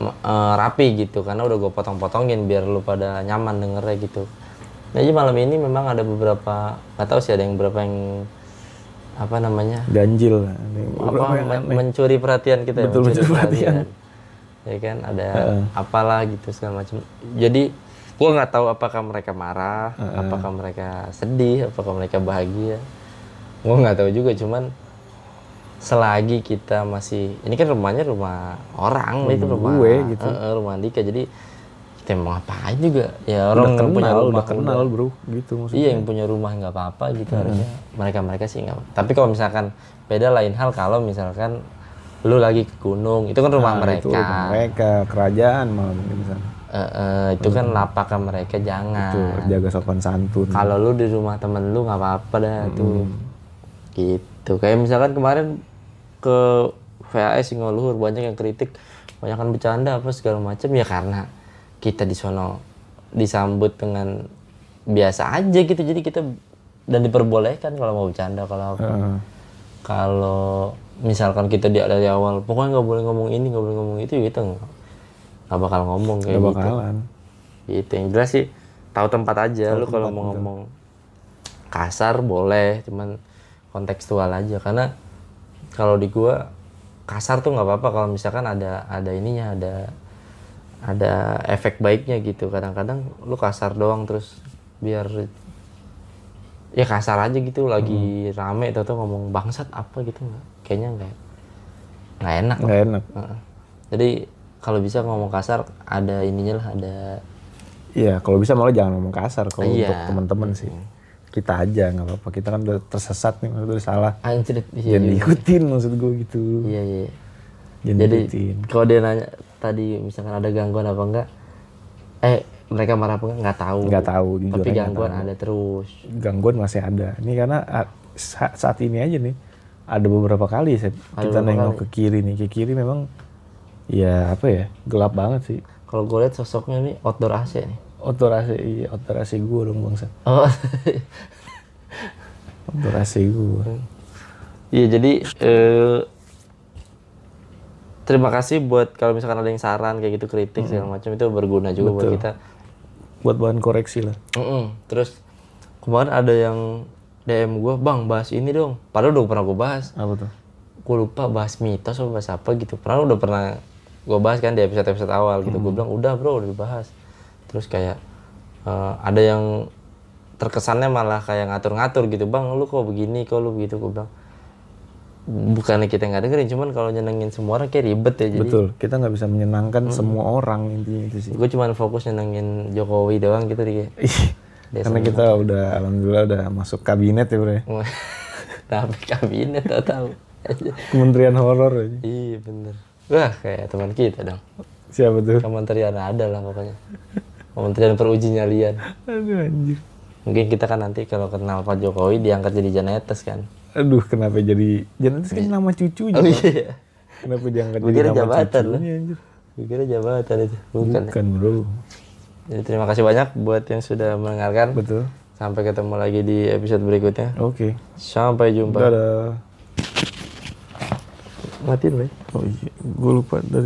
eh, rapi gitu karena udah gue potong-potongin biar lu pada nyaman dengernya gitu jadi malam ini memang ada beberapa nggak tahu sih ada yang beberapa yang apa namanya? Ganjil. apa men- mencuri perhatian kita ya Betul, mencuri perhatian. ya kan ada apalah gitu segala macam. Jadi gua nggak tahu apakah mereka marah apakah mereka sedih apakah mereka bahagia. Gua nggak tahu juga cuman selagi kita masih ini kan rumahnya rumah orang itu rumah gue gitu. eh, rumah Andika. Jadi kita mau ngapain juga ya orang udah yang punya kenal, rumah udah kenal bro, gitu maksudnya. Iya yang punya rumah nggak apa-apa gitu harusnya mereka mereka sih nggak. Tapi kalau misalkan beda lain hal kalau misalkan lu lagi ke gunung itu kan rumah Nah, mereka. Itu rumah mereka, kerajaan malah mungkin di sana. Eh, eh, itu kan lapakan mereka jangan. Tuh, jaga sopan santun. Kalau lu di rumah temen lu nggak apa-apa dah tuh. Gitu. Kayak misalkan kemarin ke VAS Singoluhur banyak yang kritik, banyak kan bercanda apa segala macam ya karena kita di sono disambut dengan biasa aja gitu. Jadi kita dan diperbolehkan kalau mau bercanda kalau apa. Kalau misalkan kita di dari awal pokoknya nggak boleh ngomong ini, nggak boleh ngomong itu kita nggak bakal ngomong kayak Nggak gitu. bakalan. gitu yang jelas sih tahu tempat aja. Lu kalau mau ngomong kasar boleh. Cuman kontekstual aja. Karena kalau di gua kasar tuh nggak apa-apa. Kalau misalkan ada ada ininya ada ada efek baiknya gitu kadang-kadang lu kasar doang terus biar ya kasar aja gitu lagi rame atau ngomong bangsat apa gitu nggak kayaknya nggak nggak enak Nggak enak. Jadi kalau bisa ngomong kasar ada ininya lah ada Iya, kalau bisa malah jangan ngomong kasar kalau Iya. untuk teman-teman sih. Kita aja nggak apa-apa. Kita kan udah tersesat nih, maksudnya udah salah. anjir iya Jangan diikutin maksud gue gitu. iya iya Jangan jadi kalau dia nanya tadi misalkan ada gangguan apa enggak eh mereka marah apa enggak nggak tahu Nggak tahu, tapi gangguan ada terus Gangguan masih ada. Ini karena sa- saat ini aja nih ada beberapa kali saya, kita beberapa nengok ke kiri nih. Ke kiri memang ya apa ya gelap banget sih. kalau gue lihat sosoknya nih outdoor AC nih Outdoor AC, iya, outdoor AC gue dong bangsa. oh Outdoor AC gue. iya jadi eh, terima kasih buat kalau misalkan ada yang saran kayak gitu kritik segala macam itu berguna juga buat kita Buat bahan koreksi lah. Mm-mm. Terus kemarin ada yang DM gue, bang bahas ini dong. Padahal udah pernah gue bahas. Apa tuh? Gue lupa bahas mitos atau bahas apa gitu. Padahal udah pernah gue bahas kan di episode-episode awal gitu. Gue bilang udah bro udah dibahas. Terus kayak eh, ada yang terkesannya malah kayak ngatur-ngatur gitu. Bang lu kok begini, kok lu begitu. Gue bilang bukannya kita nggak dengerin, cuman kalau nyenengin semua orang kayak ribet ya. Jadi Betul, kita nggak bisa menyenangkan semua orang intinya itu sih. gue cuma fokus nyenengin Jokowi doang gitu di Karena kita udah alhamdulillah udah masuk kabinet ya bro. Tapi kabinet tau tahu. Kementerian horor aja. iya bener. Wah kayak teman kita dong. Siapa tuh? Kementerian ada lah pokoknya. Kementerian peruji nyalian. Aduh anjir. Mungkin kita kan nanti kalau kenal Pak Jokowi diangkat jadi Janetes kan. Aduh kenapa jadi jangan itu kan nama cucunya. Oh iya. Kenapa Gue jadi nama jabatan cucunya anjir. Kira jabatan itu. Bukan. ya. Bukan bro. Jadi terima kasih banyak buat yang sudah mendengarkan. Betul. Sampai ketemu lagi di episode berikutnya. Oke. Sampai jumpa. Dadah. Matiin, Bay. Oh iya, gue lupa dari